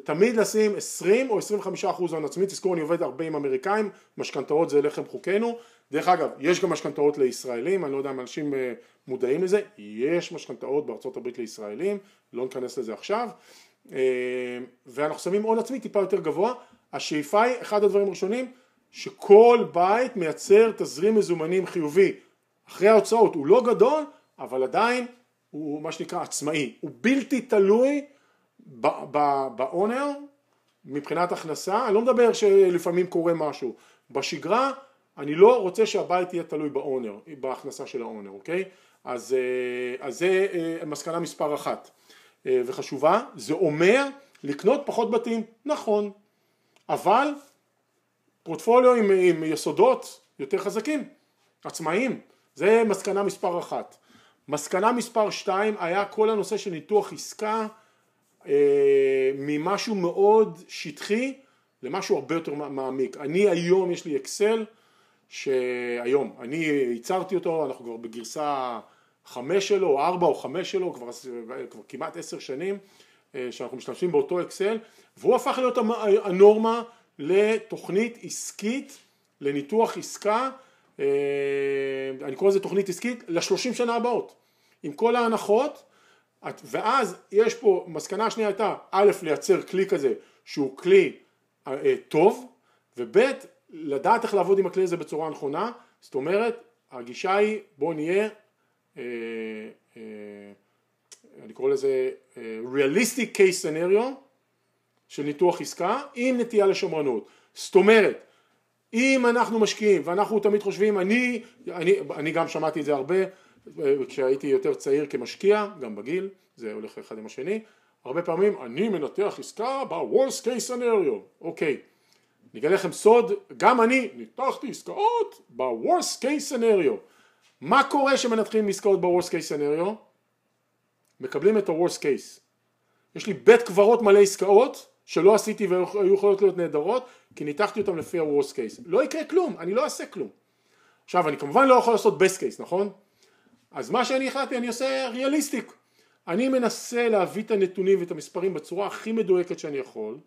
תמיד לשים 20 או 25 אחוז הון עצמי, תזכור אני עובד הרבה עם אמריקאים, משכנתאות זה לחם חוקנו, דרך אגב יש גם משכנתאות לישראלים, אני לא יודע אם אנשים אה, מודעים לזה, יש משכנתאות בארצות הברית לישראלים, לא ניכנס לזה עכשיו, אה, ואנחנו שמים הון עצמי טיפה יותר גבוה, השאיפה היא, אחד הדברים הראשונים, שכל בית מייצר תזרים מזומנים חיובי. אחרי ההוצאות, הוא לא גדול, אבל עדיין הוא מה שנקרא עצמאי, הוא בלתי תלוי באונר מבחינת הכנסה, אני לא מדבר שלפעמים קורה משהו, בשגרה אני לא רוצה שהבית יהיה תלוי באונר, בהכנסה של האונר, אוקיי? אז, אה, אז זה אה, מסקנה מספר אחת. אה, וחשובה, זה אומר לקנות פחות בתים, נכון, אבל פורטפוליו עם, עם יסודות יותר חזקים, עצמאיים, זה מסקנה מספר אחת. מסקנה מספר שתיים היה כל הנושא של ניתוח עסקה ממשהו מאוד שטחי למשהו הרבה יותר מעמיק. אני היום יש לי אקסל שהיום, אני ייצרתי אותו, אנחנו כבר בגרסה חמש שלו, ארבע או חמש שלו, כבר, כבר כמעט עשר שנים אה, שאנחנו משתמשים באותו אקסל, והוא הפך להיות הנורמה לתוכנית עסקית, לניתוח עסקה, אה, אני קורא לזה תוכנית עסקית, לשלושים שנה הבאות, עם כל ההנחות ואז יש פה, מסקנה השנייה הייתה א' לייצר כלי כזה שהוא כלי אה, טוב וב' לדעת איך לעבוד עם הכלי הזה בצורה נכונה זאת אומרת הגישה היא בוא נהיה אה, אה, אני קורא לזה אה, case scenario של ניתוח עסקה עם נטייה לשמרנות. זאת אומרת אם אנחנו משקיעים ואנחנו תמיד חושבים אני, אני, אני גם שמעתי את זה הרבה כשהייתי יותר צעיר כמשקיע, גם בגיל, זה הולך אחד עם השני, הרבה פעמים אני מנתח עסקה ב-Worst case scenario, אוקיי, אני אגלה לכם סוד, גם אני ניתחתי עסקאות ב-Worst case scenario, מה קורה כשמנתחים עסקאות ב-Worst case scenario? מקבלים את ה-Worst case, יש לי בית קברות מלא עסקאות שלא עשיתי והיו יכולות להיות נהדרות כי ניתחתי אותן לפי ה-Worst case, לא יקרה כלום, אני לא אעשה כלום. עכשיו אני כמובן לא יכול לעשות best case נכון? אז מה שאני החלטתי אני עושה ריאליסטיק אני מנסה להביא את הנתונים ואת המספרים בצורה הכי מדויקת שאני יכול.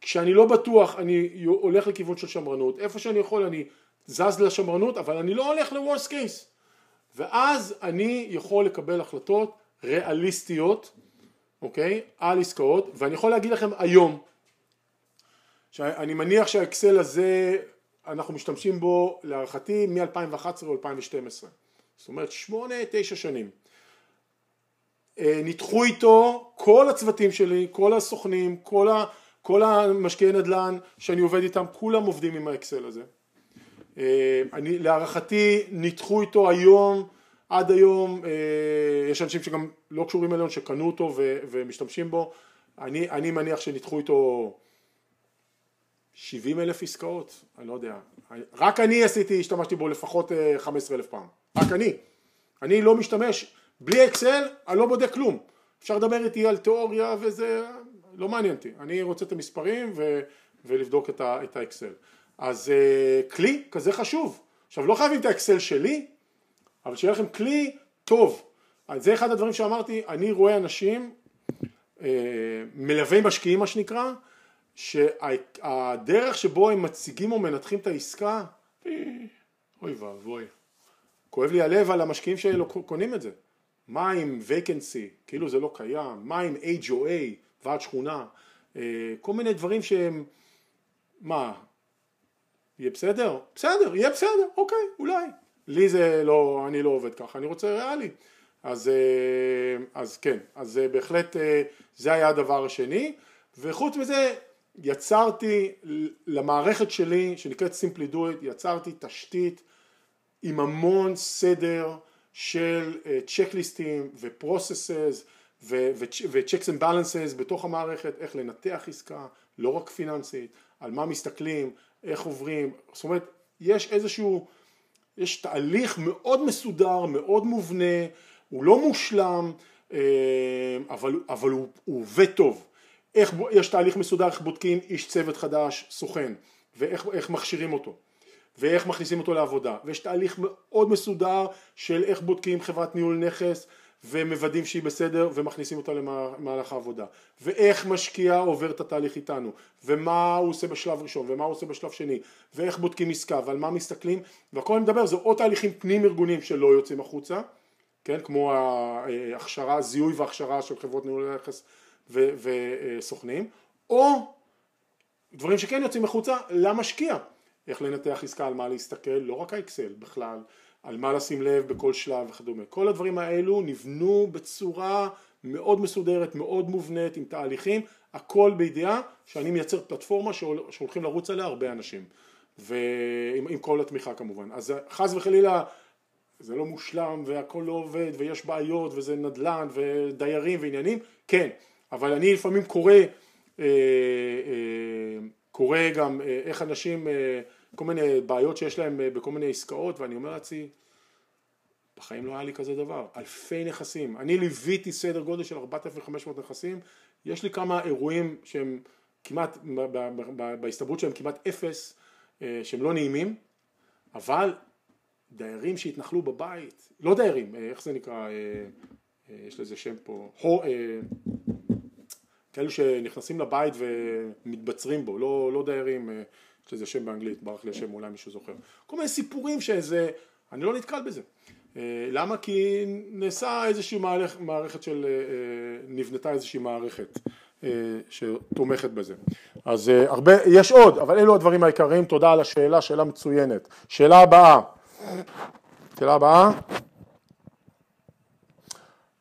כשאני לא בטוח אני הולך לכיוון של שמרנות. איפה שאני יכול אני זז לשמרנות אבל אני לא הולך ל-Worst case. ואז אני יכול לקבל החלטות ריאליסטיות אוקיי? על עסקאות ואני יכול להגיד לכם היום שאני מניח שהאקסל הזה אנחנו משתמשים בו להערכתי מ-2011 או 2012 זאת אומרת שמונה, תשע שנים. אה, ניתחו איתו כל הצוותים שלי, כל הסוכנים, כל, ה, כל המשקיעי נדל"ן שאני עובד איתם, כולם עובדים עם האקסל הזה. אה, אני, להערכתי ניתחו איתו היום, עד היום, אה, יש אנשים שגם לא קשורים אלינו שקנו אותו ו, ומשתמשים בו, אני, אני מניח שניתחו איתו 70 אלף עסקאות, אני לא יודע, רק אני עשיתי, השתמשתי בו לפחות 15 אלף פעם. רק אני. אני לא משתמש, בלי אקסל אני לא בודק כלום. אפשר לדבר איתי על תיאוריה וזה לא מעניין אותי. אני רוצה את המספרים ו, ולבדוק את, ה, את האקסל. אז uh, כלי כזה חשוב. עכשיו לא חייבים את האקסל שלי, אבל שיהיה לכם כלי טוב. זה אחד הדברים שאמרתי, אני רואה אנשים, uh, מלווי משקיעים מה שנקרא, שהדרך שבו הם מציגים או מנתחים את העסקה, אוי ואבוי. כואב לי הלב על המשקיעים שלא קונים את זה. מה עם vacancy, כאילו זה לא קיים, מה עם HOA, ועד שכונה, אה, כל מיני דברים שהם, מה, יהיה בסדר? בסדר, יהיה בסדר, אוקיי, אולי. לי זה לא, אני לא עובד ככה, אני רוצה ריאלי. אז, אה, אז כן, אז אה, בהחלט אה, זה היה הדבר השני, וחוץ מזה יצרתי למערכת שלי שנקראת Simply Do It, יצרתי תשתית עם המון סדר של צ'קליסטים ופרוססס ו-checks and balances בתוך המערכת, איך לנתח עסקה, לא רק פיננסית, על מה מסתכלים, איך עוברים, זאת אומרת יש איזשהו, יש תהליך מאוד מסודר, מאוד מובנה, הוא לא מושלם, אה, אבל, אבל הוא עובד טוב. איך, יש תהליך מסודר איך בודקים איש צוות חדש, סוכן, ואיך מכשירים אותו, ואיך מכניסים אותו לעבודה, ויש תהליך מאוד מסודר של איך בודקים חברת ניהול נכס ומוודאים שהיא בסדר ומכניסים אותה למהלך העבודה. ואיך משקיע עובר את התהליך איתנו ומה הוא עושה בשלב ראשון ומה הוא עושה בשלב שני ואיך בודקים עסקה ועל מה מסתכלים והכל אני מדבר זה או תהליכים פנים ארגוניים שלא יוצאים החוצה כן? כמו ההכשרה זיהוי והכשרה של חברות ניהול נכס וסוכנים או דברים שכן יוצאים החוצה למשקיע איך לנתח עסקה על מה להסתכל לא רק האקסל בכלל על מה לשים לב בכל שלב וכדומה. כל הדברים האלו נבנו בצורה מאוד מסודרת, מאוד מובנית, עם תהליכים, הכל בידיעה שאני מייצר פלטפורמה שהולכים לרוץ עליה הרבה אנשים, ועם כל התמיכה כמובן. אז חס וחלילה זה לא מושלם והכל לא עובד ויש בעיות וזה נדל"ן ודיירים ועניינים, כן, אבל אני לפעמים קורא, אה, אה, קורא גם אה, איך אנשים כל מיני בעיות שיש להם בכל מיני עסקאות ואני אומר לעצמי בחיים לא היה לי כזה דבר, אלפי נכסים, אני ליוויתי סדר גודל של 4,500 נכסים, יש לי כמה אירועים שהם כמעט, בהסתברות שהם כמעט אפס, שהם לא נעימים, אבל דיירים שהתנחלו בבית, לא דיירים, איך זה נקרא, יש לזה שם פה, כאלו שנכנסים לבית ומתבצרים בו, לא, לא דיירים יש לזה שם באנגלית, ברח לי השם, אולי מישהו זוכר. כל מיני סיפורים שזה, אני לא נתקל בזה. אה, למה? כי נעשה איזושהי מערכת, מערכת של, אה, אה, נבנתה איזושהי מערכת שתומכת בזה. אז הרבה, יש עוד, אבל אלו הדברים העיקריים, תודה על השאלה, שאלה מצוינת. שאלה הבאה, שאלה הבאה,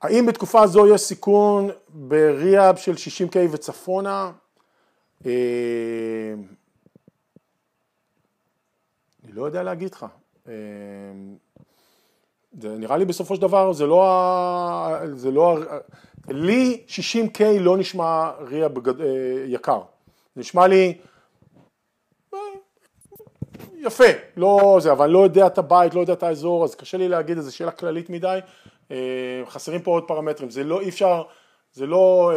האם בתקופה זו יש סיכון בריאב של 60K וצפונה? אני לא יודע להגיד לך. אמ, זה נראה לי בסופו של דבר זה לא, ה... זה לא, ה... לי 60K לא נשמע ריע בגד... אה, יקר, נשמע לי אה, יפה, לא זה, אבל אני לא יודע את הבית, לא יודע את האזור, אז קשה לי להגיד, זו שאלה כללית מדי, אה, חסרים פה עוד פרמטרים, זה לא, אי אפשר, זה לא,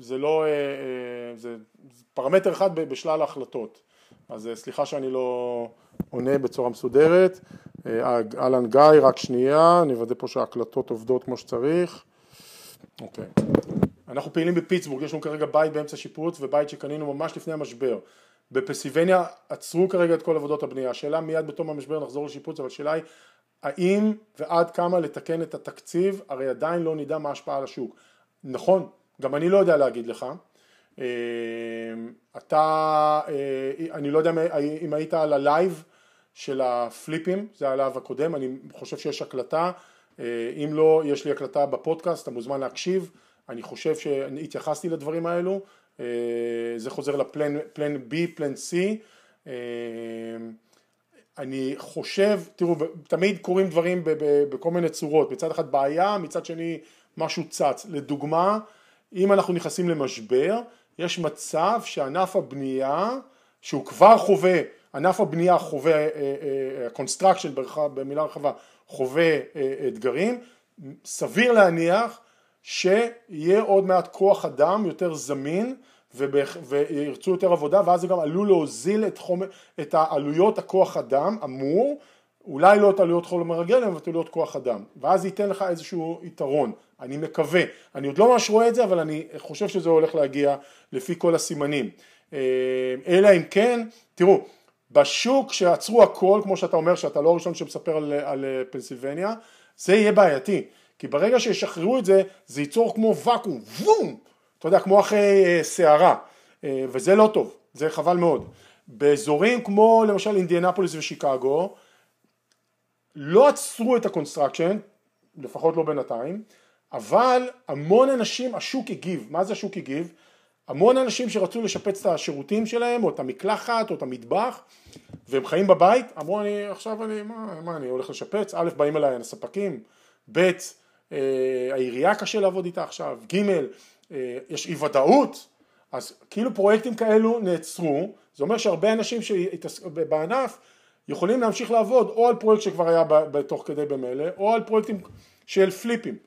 זה לא, זה פרמטר אחד בשלל ההחלטות. אז אה, סליחה שאני לא עונה בצורה מסודרת. אה, אהלן גיא, רק שנייה, אני אוודא פה שההקלטות עובדות כמו שצריך. אוקיי. אנחנו פעילים בפיטסבורג, יש לנו כרגע בית באמצע שיפוץ ובית שקנינו ממש לפני המשבר. בפסיבניה עצרו כרגע את כל עבודות הבנייה. השאלה מיד בתום המשבר נחזור לשיפוץ, אבל השאלה היא האם ועד כמה לתקן את התקציב, הרי עדיין לא נדע מה ההשפעה על השוק. נכון, גם אני לא יודע להגיד לך, אמ, אתה, אה, אני לא יודע אם היית על הלייב של ה flipים, זה הלייב הקודם, אני חושב שיש הקלטה, אה, אם לא, יש לי הקלטה בפודקאסט, אתה מוזמן להקשיב, אני חושב שהתייחסתי לדברים האלו, אה, זה חוזר לפלן B, פלן C, אני חושב, תראו, תמיד קורים דברים בכל מיני צורות, מצד אחד בעיה, מצד שני משהו צץ, לדוגמה, אם אנחנו נכנסים למשבר, יש מצב שענף הבנייה, שהוא כבר חווה, ענף הבנייה חווה, construction אה, אה, במילה רחבה, חווה אה, אתגרים, סביר להניח שיהיה עוד מעט כוח אדם יותר זמין וירצו יותר עבודה ואז זה גם עלול להוזיל את, חומר, את העלויות הכוח אדם אמור אולי לא את עלויות חומר הגלם אבל את עלויות כוח אדם. ואז ייתן לך איזשהו יתרון. אני מקווה, אני עוד לא ממש רואה את זה אבל אני חושב שזה הולך להגיע לפי כל הסימנים. אה, אלא אם כן, תראו בשוק שעצרו הכל כמו שאתה אומר שאתה לא הראשון שמספר על, על פנסילבניה זה יהיה בעייתי כי ברגע שישחררו את זה זה ייצור כמו ואקום, וום, אתה יודע כמו אחרי אה, סערה אה, וזה לא טוב, זה חבל מאוד באזורים כמו למשל אינדיאנפוליס ושיקגו לא עצרו את ה construction לפחות לא בינתיים, אבל המון אנשים, השוק הגיב, מה זה השוק הגיב? המון אנשים שרצו לשפץ את השירותים שלהם, או את המקלחת, או את המטבח, והם חיים בבית, אמרו אני עכשיו אני, מה, מה אני הולך לשפץ? א', באים אליי הספקים, ב', העירייה קשה לעבוד איתה עכשיו, ג', אה, יש אי ודאות, אז כאילו פרויקטים כאלו נעצרו, זה אומר שהרבה אנשים בענף יכולים להמשיך לעבוד או על פרויקט שכבר היה בתוך כדי במילא, או על פרויקטים של פליפים,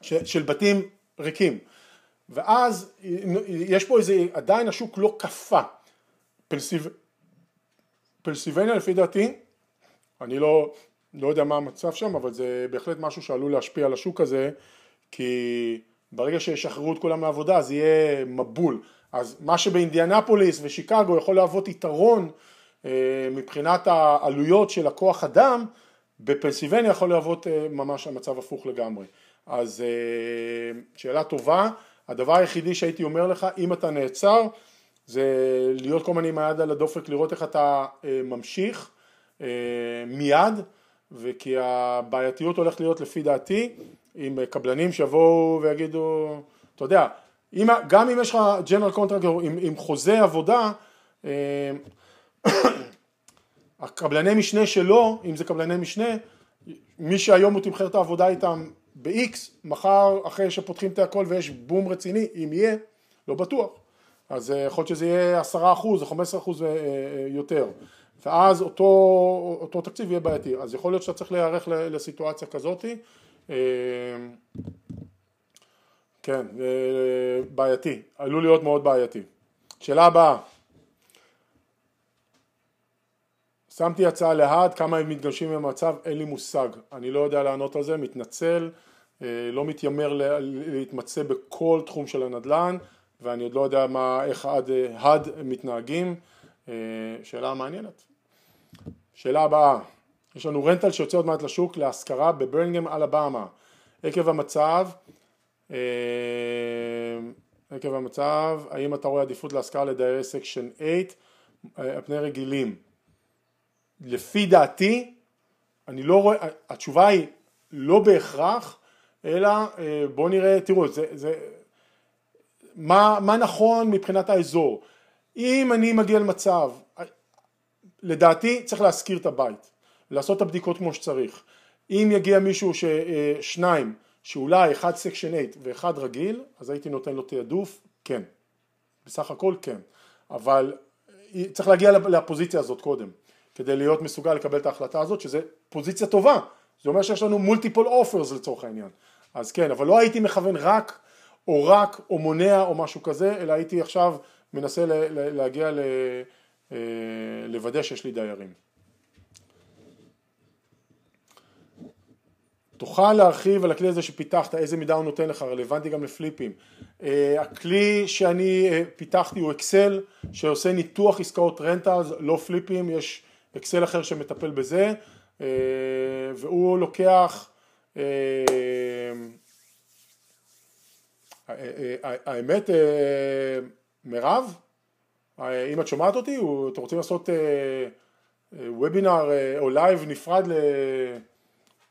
של בתים ריקים. ואז יש פה איזה, עדיין השוק לא קפא. פלסיב... פלסיבניה לפי דעתי, אני לא, לא יודע מה המצב שם, אבל זה בהחלט משהו שעלול להשפיע על השוק הזה, כי ברגע שישחררו את כולם לעבודה אז יהיה מבול. אז מה שבאינדיאנפוליס ושיקגו יכול להוות יתרון אה, מבחינת העלויות של הכוח אדם, בפנסילבניה יכול להוות אה, ממש המצב הפוך לגמרי. אז אה, שאלה טובה, הדבר היחידי שהייתי אומר לך, אם אתה נעצר, זה להיות כל הזמן עם היד על הדופק, לראות איך אתה ממשיך מיד, וכי הבעייתיות הולכת להיות לפי דעתי עם קבלנים שיבואו ויגידו, אתה יודע, אם, גם אם יש לך ג'נרל קונטרקטור עם, עם חוזה עבודה, הקבלני משנה שלו, אם זה קבלני משנה, מי שהיום הוא תמחר את העבודה איתם ב-X, מחר אחרי שפותחים את הכל ויש בום רציני, אם יהיה, לא בטוח, אז אה, יכול להיות שזה יהיה עשרה אחוז או חמש עשרה אחוז אה, אה, יותר, ואז אותו, אותו תקציב יהיה בעייתי, אז יכול להיות שאתה צריך להיערך לסיטואציה כזאתי, כן, בעייתי, עלול להיות מאוד בעייתי. שאלה הבאה. שמתי הצעה להד, כמה הם מתגמשים במצב, אין לי מושג, אני לא יודע לענות על זה, מתנצל, אה, לא מתיימר להתמצא בכל תחום של הנדל"ן ואני עוד לא יודע מה, איך עד הד מתנהגים, אה, שאלה מעניינת. שאלה הבאה, יש לנו rental שיוצא עוד מעט לשוק להשכרה בברמינגהם אלבמה, עקב המצב, אה, עקב המצב, האם אתה רואה עדיפות להשכרה לדיירי section 8 על פני רגילים? לפי דעתי, אני לא רואה, התשובה היא לא בהכרח, אלא אה, בואו נראה, תראו, זה, זה, מה, מה נכון מבחינת האזור. אם אני מגיע למצב, לדעתי צריך להשכיר את הבית, לעשות את הבדיקות כמו שצריך. אם יגיע מישהו, ש, אה, שאולי אחד סקשן 8 ואחד רגיל, אז הייתי נותן לו תעדוף, כן. בסך הכל כן. אבל אה, צריך להגיע לפוזיציה הזאת קודם. כדי להיות מסוגל לקבל את ההחלטה הזאת, שזה פוזיציה טובה, זה אומר שיש לנו מולטיפול אופרס לצורך העניין, אז כן, אבל לא הייתי מכוון רק או רק או מונע או משהו כזה, אלא הייתי עכשיו מנסה להגיע ל... אה, לוודא שיש לי דיירים. תוכל להרחיב על הכלי הזה שפיתחת, איזה מידה הוא נותן לך, רלוונטי גם לפליפים. אה, הכלי שאני אה, פיתחתי הוא אקסל, שעושה ניתוח עסקאות rentals, לא flipים, יש אקסל אחר שמטפל בזה, אה, והוא לוקח, אה, האמת, מירב, אם את שומעת אותי, אתם רוצים לעשות וובינר או לייב נפרד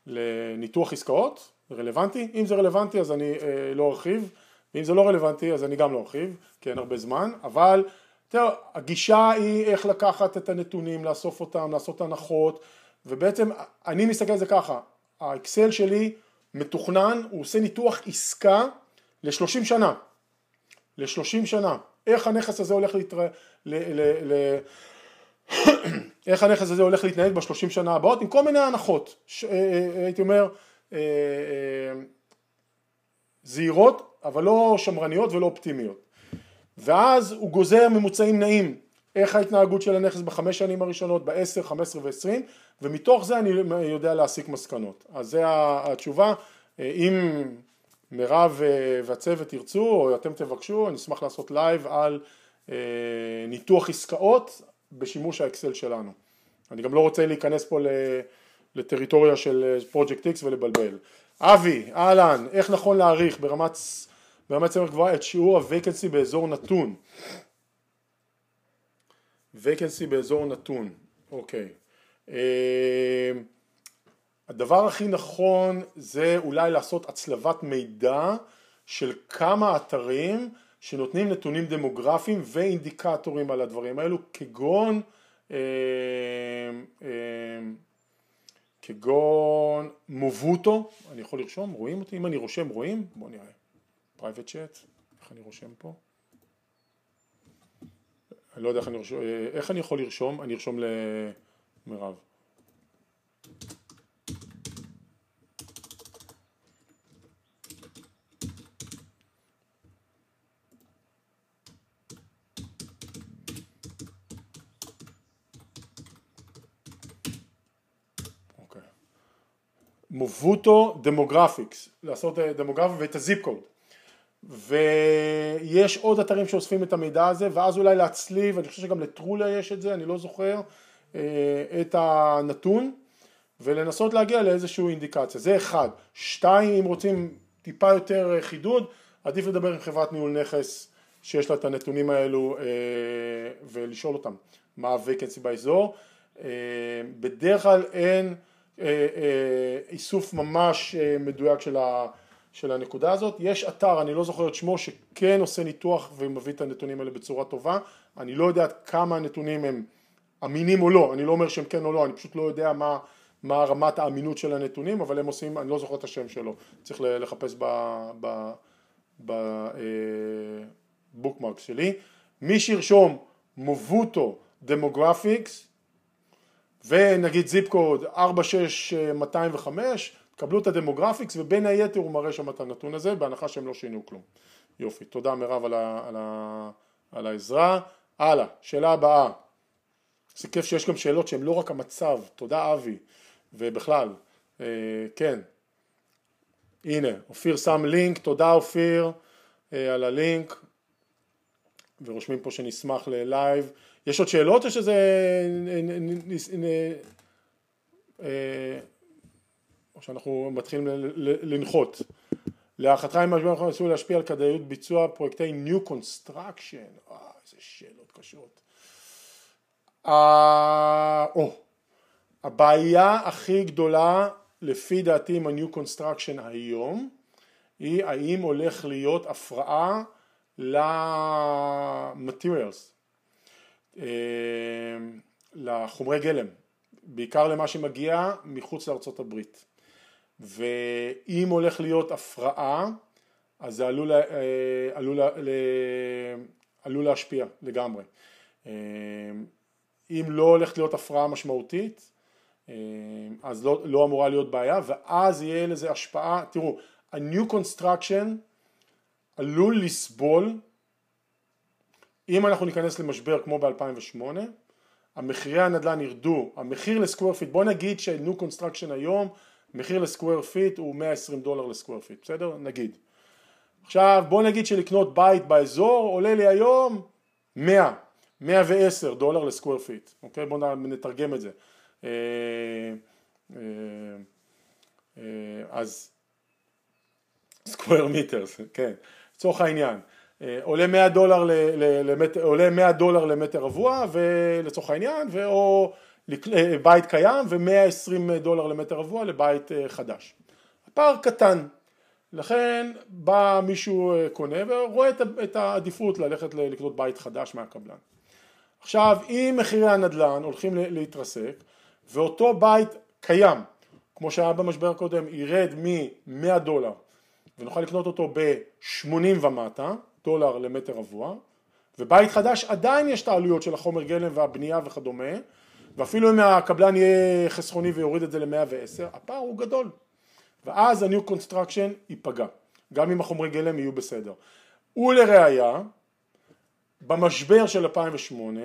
לניתוח עסקאות, רלוונטי? אם זה רלוונטי אז אני לא ארחיב, ואם זה לא רלוונטי אז אני גם לא ארחיב, כי אין הרבה זמן, אבל תראה, הגישה היא איך לקחת את הנתונים, לאסוף אותם, לעשות הנחות, ובעצם אני מסתכל על זה ככה, האקסל שלי מתוכנן, הוא עושה ניתוח עסקה ל-30 שנה, ל-30 שנה, איך הנכס הזה הולך להתר... ל... ל... ל... איך הנכס הזה הולך להתנהג בשלושים שנה הבאות עם כל מיני הנחות, ש... אה, אה, הייתי אומר אה, זהירות אבל לא שמרניות ולא אופטימיות. ואז הוא גוזר ממוצעים נעים, איך ההתנהגות של הנכס בחמש שנים הראשונות, בעשר, חמש עשרה ועשרים, ומתוך זה אני יודע להסיק מסקנות. אז זה התשובה, אם מירב והצוות ירצו או אתם תבקשו, אני אשמח לעשות לייב על אה, ניתוח עסקאות בשימוש האקסל שלנו. אני גם לא רוצה להיכנס פה לטריטוריה של פרויקט איקס ולבלבל. אבי, אהלן, איך נכון להעריך ברמת ברמת סמך גבוהה את שיעור הווקנסי באזור נתון. וקנסי באזור נתון, אוקיי. אה, הדבר הכי נכון זה אולי לעשות הצלבת מידע של כמה אתרים שנותנים נתונים דמוגרפיים ואינדיקטורים על הדברים האלו כגון אה, אה, כגון Movoto, אני יכול לרשום, רואים אותי? אם אני רושם רואים? בואו נראה, private chat, איך אני רושם פה? אני לא יודע איך אני, רושם, אה, איך אני יכול לרשום, אני ארשום למירב. Movoto demographics, לעשות אה, דמוגרפיה ואת ה zip code ויש עוד אתרים שאוספים את המידע הזה ואז אולי להצליב, אני חושב שגם ל Trulia יש את זה, אני לא זוכר, אה, את הנתון ולנסות להגיע לאיזושהי אינדיקציה, זה אחד. שתיים, אם רוצים טיפה יותר אה, חידוד, עדיף לדבר עם חברת ניהול נכס שיש לה את הנתונים האלו ולשאול אותם מה ה vacancy באזור. בדרך כלל אין איסוף ממש אה, מדויק של, ה, של הנקודה הזאת. יש אתר, אני לא זוכר את שמו, שכן עושה ניתוח ומביא את הנתונים האלה בצורה טובה. אני לא יודע כמה הנתונים הם אמינים או לא, אני לא אומר שהם כן או לא, אני פשוט לא יודע מה, מה רמת האמינות של הנתונים, אבל הם עושים, אני לא זוכר את השם שלו, צריך לחפש בבוקמרק שלי. מי שירשום Movoto demographics ונגיד zip code 46205, קבלו את ה demographics ובין היתר הוא מראה שם את הנתון הזה בהנחה שהם לא שינו כלום. יופי, תודה מירב על, על, על העזרה. הלאה, שאלה הבאה. זה כיף שיש גם שאלות שהן לא רק המצב, תודה אבי, ובכלל, אה, כן. הנה, אופיר שם לינק, תודה אופיר אה, על הלינק, ורושמים פה שנשמח ללייב. יש עוד שאלות או שזה... אה, או שאנחנו מתחילים לנחות. להערכתך אם משבר אנחנו עשוי להשפיע על כדאיות ביצוע פרויקטי New Construction, אה, איזה שאלות קשות. אה, או, הבעיה הכי גדולה לפי דעתי עם ה-New Construction היום היא האם הולך להיות הפרעה ל-materials, אה, לחומרי גלם, בעיקר למה שמגיע מחוץ לארצות הברית. ואם הולך להיות הפרעה, אז זה עלול, אה, עלול, עלול להשפיע לגמרי. אה, אם לא הולכת להיות הפרעה משמעותית, אז לא, לא אמורה להיות בעיה, ואז יהיה לזה השפעה, תראו, ה-new construction עלול לסבול אם אנחנו ניכנס למשבר כמו ב-2008, המחירי הנדל"ן ירדו, המחיר ל square feet, בוא נגיד ש new construction היום, מחיר ל square feet הוא 120 דולר ל square feet, בסדר? נגיד. עכשיו בוא נגיד שלקנות בית באזור עולה לי היום 100, 110 דולר ל square feet, אוקיי? בוא נתרגם את זה. אה, אה, אה, אז סקוואר מיטרס, כן, לצורך העניין. אה, עולה 100 דולר, למטר, עולה 100 דולר למטר רבוע ולצורך העניין או אה, בית קיים ו-120 דולר למטר רבוע לבית אה, חדש. הפער קטן, לכן בא מישהו קונה ורואה את העדיפות ללכת לקנות בית חדש מהקבלן. עכשיו אם מחירי הנדל"ן הולכים להתרסק ואותו בית קיים כמו שהיה במשבר הקודם ירד מ-100 דולר ונוכל לקנות אותו ב-80 ומטה דולר למטר רבוע, ובית חדש עדיין יש את העלויות של החומר גלם והבנייה וכדומה, ואפילו אם הקבלן יהיה חסכוני ויוריד את זה ל-110, הפער הוא גדול, ואז ה-new construction ייפגע, גם אם החומרי גלם יהיו בסדר. ולראיה, במשבר של 2008,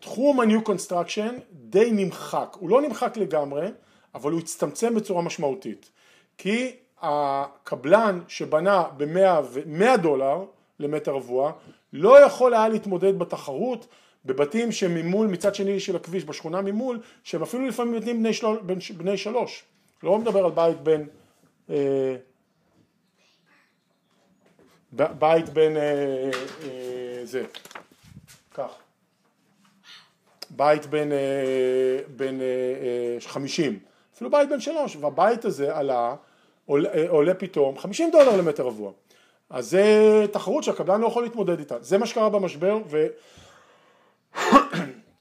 תחום ה-new construction די נמחק, הוא לא נמחק לגמרי, אבל הוא הצטמצם בצורה משמעותית, כי הקבלן שבנה ב-100 דולר למטר רבוע לא יכול היה להתמודד בתחרות בבתים שממול מצד שני של הכביש בשכונה ממול שהם אפילו לפעמים בתים בני, של... בני שלוש. לא מדבר על בית בין אה, בית בין אה, אה, זה כך. בית בין, אה, בין אה, אה, 50 אפילו בית בן שלוש, והבית הזה עלה, עולה, עולה פתאום 50 דולר למטר רבוע. אז זה תחרות שהקבלן לא יכול להתמודד איתה. זה מה שקרה במשבר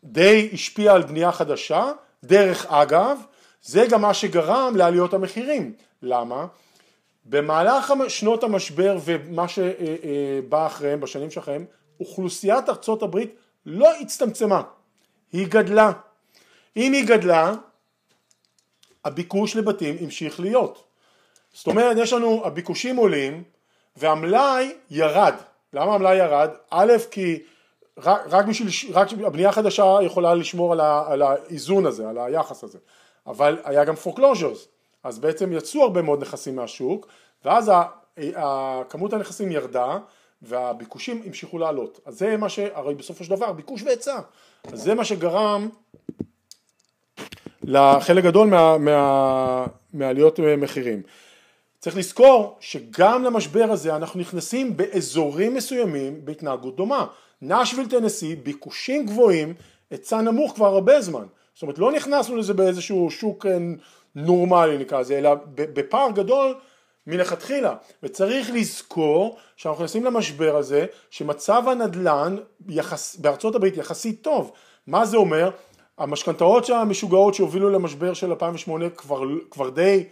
ודי השפיע על בנייה חדשה. דרך אגב, זה גם מה שגרם לעליות המחירים. למה? במהלך שנות המשבר ומה שבא אחריהם, בשנים שאחריהם, אוכלוסיית ארצות הברית לא הצטמצמה, היא גדלה. אם היא גדלה, הביקוש לבתים המשיך להיות. זאת אומרת, יש לנו, הביקושים עולים והמלאי ירד. למה המלאי ירד? א', כי רק, רק בשביל, רק הבנייה החדשה יכולה לשמור על, ה, על האיזון הזה, על היחס הזה. אבל היה גם foreclosures, אז בעצם יצאו הרבה מאוד נכסים מהשוק, ואז כמות הנכסים ירדה, והביקושים המשיכו לעלות. אז זה מה ש... הרי בסופו של דבר ביקוש והיצע. אז זה מה שגרם לחלק גדול מה, מה, מעליות מחירים. צריך לזכור שגם למשבר הזה אנחנו נכנסים באזורים מסוימים בהתנהגות דומה. נשוויל טנסי, ביקושים גבוהים, היצע נמוך כבר הרבה זמן. זאת אומרת לא נכנסנו לזה באיזשהו שוק אה, נורמלי נקרא לזה, אלא בפער גדול מלכתחילה. וצריך לזכור שאנחנו נכנסים למשבר הזה, שמצב הנדל"ן יחס, בארצות הברית יחסית טוב. מה זה אומר? המשכנתאות המשוגעות שהובילו למשבר של 2008 כבר, כבר די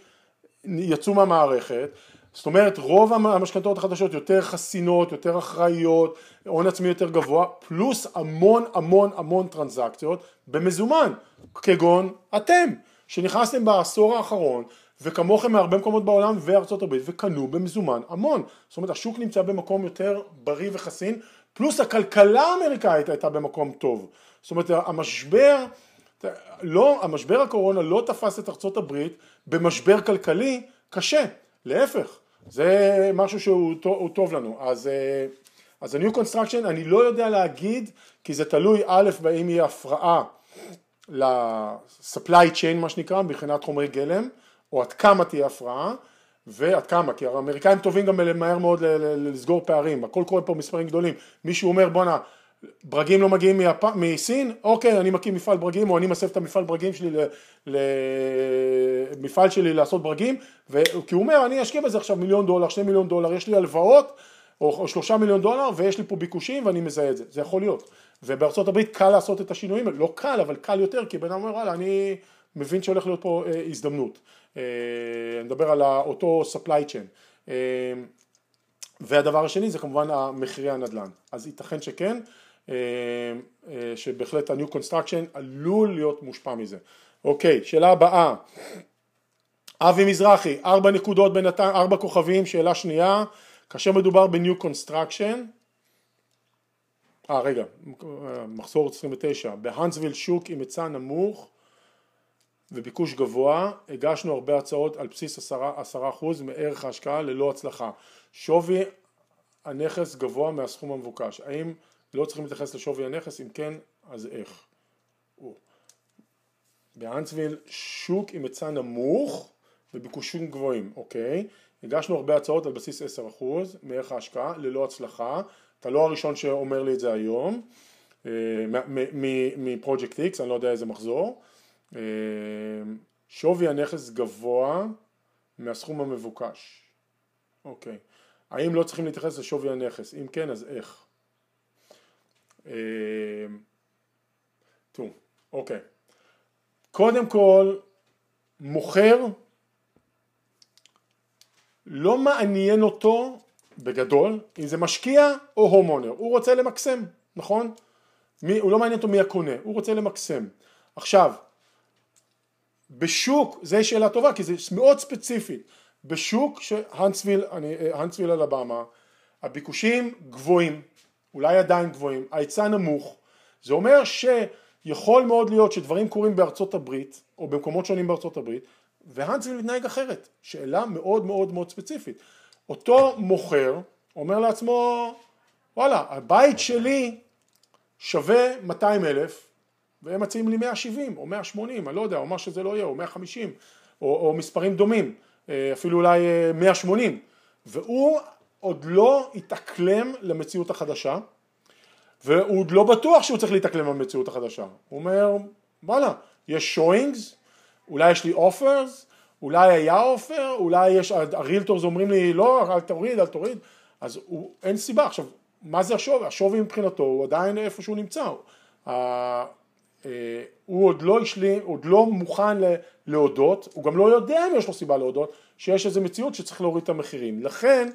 יצאו מהמערכת, זאת אומרת רוב המשכנתאות החדשות יותר חסינות, יותר אחראיות, הון עצמי יותר גבוה, פלוס המון המון המון טרנזקציות במזומן, כגון אתם, שנכנסתם בעשור האחרון וכמוכם מהרבה מקומות בעולם וארצות הברית וקנו במזומן המון, זאת אומרת השוק נמצא במקום יותר בריא וחסין, פלוס הכלכלה האמריקאית הייתה במקום טוב, זאת אומרת המשבר לא, המשבר הקורונה לא תפס את ארצות הברית במשבר כלכלי קשה, להפך, זה משהו שהוא טוב, לנו. אז, אה, אז ה-New Construction אני לא יודע להגיד, כי זה תלוי א', באם יהיה הפרעה ל-supply chain מה שנקרא, מבחינת חומרי גלם, או עד כמה תהיה הפרעה, ועד כמה, כי האמריקאים טובים גם מהר מאוד לסגור פערים, הכל קורה פה מספרים גדולים, מישהו אומר בואנה ברגים לא מגיעים מיפ... מסין, אוקיי, אני מקים מפעל ברגים, או אני מסב את המפעל ברגים שלי למפעל שלי לעשות ברגים, ו... כי הוא אומר, אני אשקיע בזה עכשיו מיליון דולר, שני מיליון דולר, יש לי הלוואות, או, או שלושה מיליון דולר, ויש לי פה ביקושים ואני מזהה את זה, זה יכול להיות. ובארצות הברית קל לעשות את השינויים, לא קל, אבל קל יותר, כי בן אדם אומר, וואלה, אני מבין שהולך להיות פה אה, הזדמנות. אה, אני מדבר על אותו supply chain. אה, והדבר השני זה כמובן מחירי הנדל"ן. אז ייתכן שכן, שבהחלט ה-New Construction עלול להיות מושפע מזה. אוקיי, שאלה הבאה, אבי מזרחי, ארבע נקודות בינתיים, ארבע כוכבים, שאלה שנייה, כאשר מדובר ב-New Construction, אה רגע, מחזור 29, בהאנסוויל שוק עם היצע נמוך וביקוש גבוה, הגשנו הרבה הצעות על בסיס עשרה, עשרה אחוז מערך ההשקעה ללא הצלחה. שווי הנכס גבוה מהסכום המבוקש, האם לא צריכים להתייחס לשווי הנכס, אם כן, אז איך? באנסוויל שוק עם היצע נמוך וביקושים גבוהים, אוקיי? הגשנו הרבה הצעות על בסיס 10% מערך ההשקעה, ללא הצלחה. אתה לא הראשון שאומר לי את זה היום, אה, מפרויקט X, אני לא יודע איזה מחזור. אה, שווי הנכס גבוה מהסכום המבוקש. אוקיי. האם לא צריכים להתייחס לשווי הנכס? אם כן, אז איך? תראו, אוקיי. קודם כל, מוכר לא מעניין אותו בגדול אם זה משקיע או הומונר, הוא רוצה למקסם, נכון? מי, הוא לא מעניין אותו מי הקונה, הוא רוצה למקסם. עכשיו, בשוק, זו שאלה טובה כי זה מאוד ספציפי, בשוק שהנסוויל, הנסוויל אלבמה, הביקושים גבוהים, אולי עדיין גבוהים, ההיצע נמוך, זה אומר שיכול מאוד להיות שדברים קורים בארצות הברית או במקומות שונים בארצות הברית והאנסוויל מתנהג אחרת, שאלה מאוד מאוד מאוד ספציפית. אותו מוכר אומר לעצמו וואלה הבית שלי שווה 200 אלף והם מציעים לי 170 או 180 אני לא יודע או מה שזה לא יהיה או 150 או, או מספרים דומים אה, אפילו אולי 180 אה, והוא עוד לא התאקלם למציאות החדשה והוא עוד לא בטוח שהוא צריך להתאקלם למציאות החדשה הוא אומר וואלה יש שוינגס אולי יש לי אופרס, אולי היה אופר, אולי יש, הרילטורס אומרים לי לא, אל תוריד, אל תוריד, אז הוא, אין סיבה. עכשיו, מה זה השווי? השווי מבחינתו הוא עדיין איפה שהוא נמצא. אה, הוא עוד לא השלים, עוד לא מוכן להודות, הוא גם לא יודע אם יש לו סיבה להודות, שיש איזו מציאות שצריך להוריד את המחירים. לכן,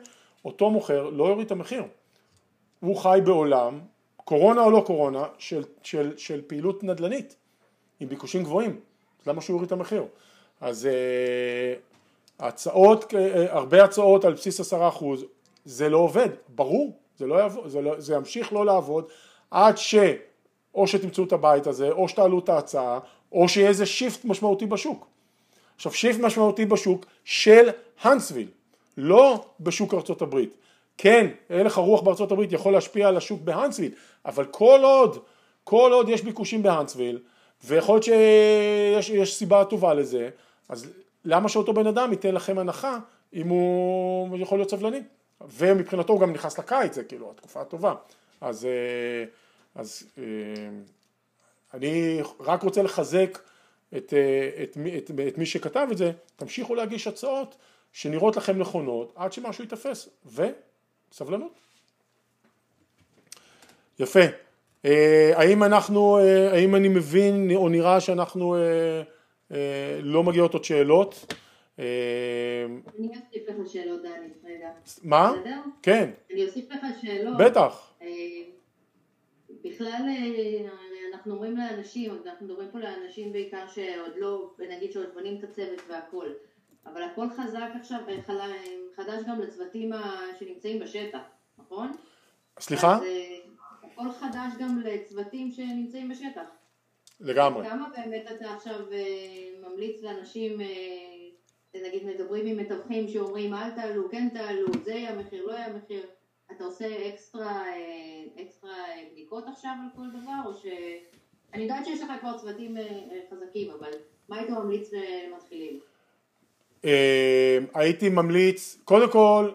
אותו מוכר לא יוריד את המחיר. הוא חי בעולם, קורונה או לא קורונה, של, של, של פעילות נדל"נית, עם ביקושים גבוהים. אז למה שהוא יוריד את המחיר? אז uh, הצעות, uh, הרבה הצעות על בסיס עשרה אחוז, זה לא עובד, ברור, זה, לא יעבוד, זה, לא, זה ימשיך לא לעבוד עד שאו שתמצאו את הבית הזה, או שתעלו את ההצעה, או שיהיה איזה shift משמעותי בשוק. עכשיו shift משמעותי בשוק של האנטסוויל, לא בשוק ארצות הברית. כן, הלך הרוח בארצות הברית יכול להשפיע על השוק בהאנטסוויל, אבל כל עוד, כל עוד יש ביקושים בהאנטסוויל, ויכול להיות שיש סיבה טובה לזה, אז למה שאותו בן אדם ייתן לכם הנחה אם הוא יכול להיות סבלני? ומבחינתו הוא גם נכנס לקיץ, זה כאילו התקופה הטובה. אז, אה, אז אה, אני רק רוצה לחזק את, אה, את, את, את מי שכתב את זה, תמשיכו להגיש הצעות שנראות לכם נכונות עד שמשהו ייתפס, וסבלנות. יפה. האם אנחנו, האם אני מבין או נראה שאנחנו אה, לא מגיעות עוד שאלות. אה, אני אוסיף לך שאלות דני, רגע. מה? כן. אני אוסיף לך שאלות. בטח. אה, בכלל אנחנו אומרים לאנשים, אנחנו מדברים פה לאנשים בעיקר שעוד לא, נגיד שעוד בונים את הצוות והכל, אבל הכל חזק עכשיו, חדש גם לצוותים שנמצאים בשטח, נכון? סליחה? אז הכל חדש גם לצוותים שנמצאים בשטח. לגמרי. כמה באמת אתה עכשיו אה, ממליץ לאנשים, אה, נגיד מדברים עם מתווכים שאומרים אל תעלו, כן תעלו, זה יהיה המחיר, לא יהיה המחיר, אתה עושה אקסטרה, אה, אקסטרה בדיקות עכשיו על כל דבר, או ש... אני יודעת שיש לך כבר צוותים חזקים, אבל מה היית ממליץ למתחילים? הייתי ממליץ, קודם כל,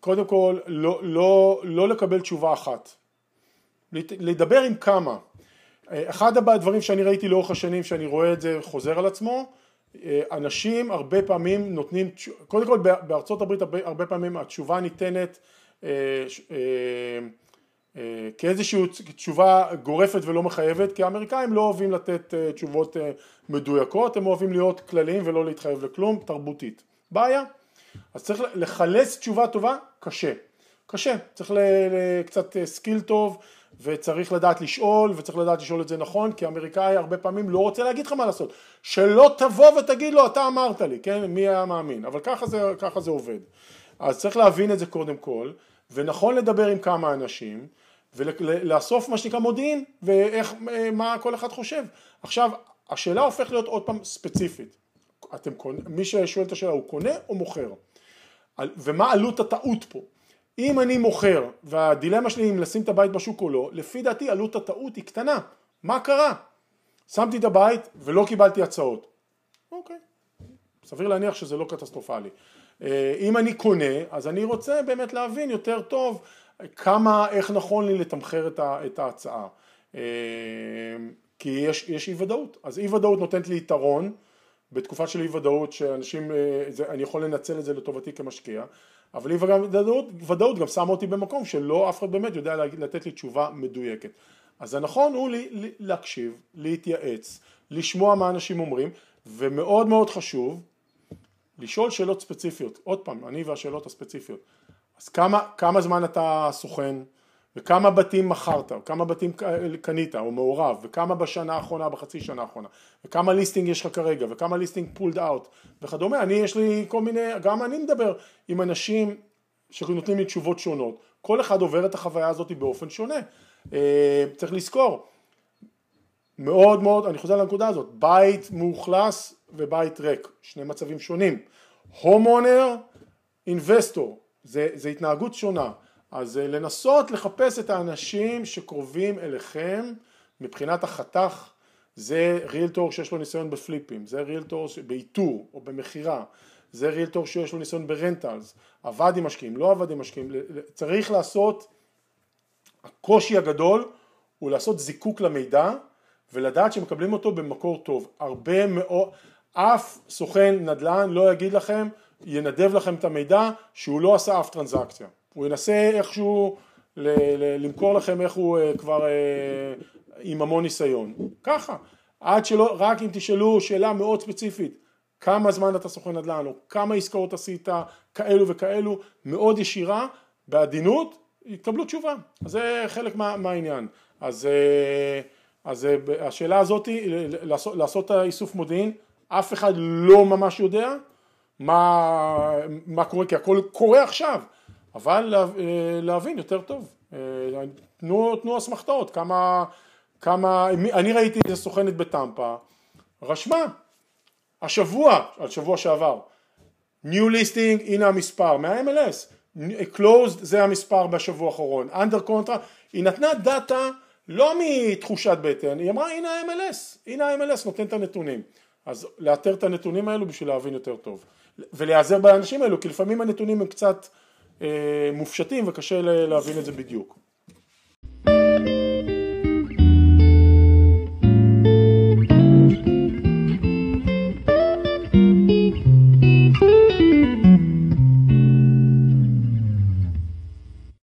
קודם כל, לא, לא, לא לקבל תשובה אחת. לדבר עם כמה. אחד הדברים שאני ראיתי לאורך השנים שאני רואה את זה חוזר על עצמו אה, אנשים הרבה פעמים נותנים, קודם כל בארצות הברית הרבה, פעמים התשובה ניתנת אה, אה, כאיזושהי תשובה גורפת ולא מחייבת כי האמריקאים לא אוהבים לתת תשובות מדויקות הם אוהבים להיות כלליים ולא להתחייב לכלום תרבותית. בעיה? אז צריך לחלץ תשובה טובה קשה. קשה. צריך קצת skill טוב וצריך לדעת לשאול וצריך לדעת לשאול את זה נכון כי האמריקאי הרבה פעמים לא רוצה להגיד לך מה לעשות. שלא תבוא ותגיד לו אתה אמרת לי כן? מי היה מאמין? אבל ככה זה, ככה זה עובד. אז צריך להבין את זה קודם כל ונכון לדבר עם כמה אנשים ולאסוף מה שנקרא מודיעין ואיך מה כל אחד חושב עכשיו השאלה הופכת להיות עוד פעם ספציפית אתם קונה, מי ששואל את השאלה הוא קונה או מוכר ומה עלות הטעות פה אם אני מוכר והדילמה שלי אם לשים את הבית בשוק או לא, לפי דעתי עלות הטעות היא קטנה. מה קרה? שמתי את הבית ולא קיבלתי הצעות. אוקיי, סביר להניח שזה לא קטסטרופלי. אה, אם אני קונה, אז אני רוצה באמת להבין יותר טוב כמה, איך נכון לי לתמחר את ההצעה. אה, כי יש, יש אי ודאות. אז אי ודאות נותנת לי יתרון בתקופה של אי ודאות שאנשים, אה, זה, אני יכול לנצל את זה לטובתי כמשקיע. אבל אי ודאות, ודאות גם שמה אותי במקום שלא אף אחד באמת יודע לתת לי תשובה מדויקת. אז הנכון הוא לי, להקשיב, להתייעץ, לשמוע מה אנשים אומרים, ומאוד מאוד חשוב לשאול שאלות ספציפיות. עוד פעם, אני והשאלות הספציפיות. אז כמה, כמה זמן אתה סוכן, וכמה בתים מכרת, כמה בתים קנית או מעורב, וכמה בשנה האחרונה, בחצי שנה האחרונה, וכמה listing יש לך כרגע, וכמה listing pulled out וכדומה, אני יש לי כל מיני, גם אני מדבר עם אנשים שנותנים לי תשובות שונות, כל אחד עובר את החוויה הזאת באופן שונה, אה, צריך לזכור, מאוד מאוד, אני חוזר לנקודה הזאת, בית מאוכלס ובית ריק, שני מצבים שונים, הומונר, אינבסטור, זה, זה התנהגות שונה אז אה, לנסות לחפש את האנשים שקרובים אליכם מבחינת החתך זה ריאלטור שיש לו ניסיון בפליפים, זה ריאלטור באיתור או במכירה, זה ריאלטור שיש לו ניסיון ברנטלס, עבד עם משקיעים, לא עבד עם משקיעים, צריך לעשות, הקושי הגדול הוא לעשות זיקוק למידע ולדעת שמקבלים אותו במקור טוב. הרבה מאוד, אף סוכן נדל"ן לא יגיד לכם, ינדב לכם את המידע שהוא לא עשה אף טרנזקציה. הוא ינסה איכשהו ל- ל- למכור לכם איך הוא uh, כבר uh, עם המון ניסיון. ככה. עד שלא, רק אם תשאלו שאלה מאוד ספציפית, כמה זמן אתה סוכן נדל"ן, או כמה עסקאות עשית, כאלו וכאלו, מאוד ישירה, בעדינות, יקבלו תשובה. אז זה חלק מה, מהעניין. אז, אה, אז השאלה הזאת, לעשות, לעשות את האיסוף מודיעין, אף אחד לא ממש יודע מה, מה קורה, כי הכל קורה עכשיו, אבל להבין יותר טוב. תנו, תנו אסמכתאות, כמה, כמה, אני ראיתי איזה סוכנת בטמפה, רשמה, השבוע, על שבוע שעבר, New Listing, הנה המספר, מה-MLS, Closed זה המספר בשבוע האחרון, Under Contract, היא נתנה דאטה לא מתחושת בטן, היא אמרה הנה ה-MLS, הנה ה-MLS נותן את הנתונים, אז לאתר את הנתונים האלו בשביל להבין יותר טוב, ולהיעזר באנשים האלו, כי לפעמים הנתונים הם קצת אה, מופשטים וקשה להבין את זה בדיוק.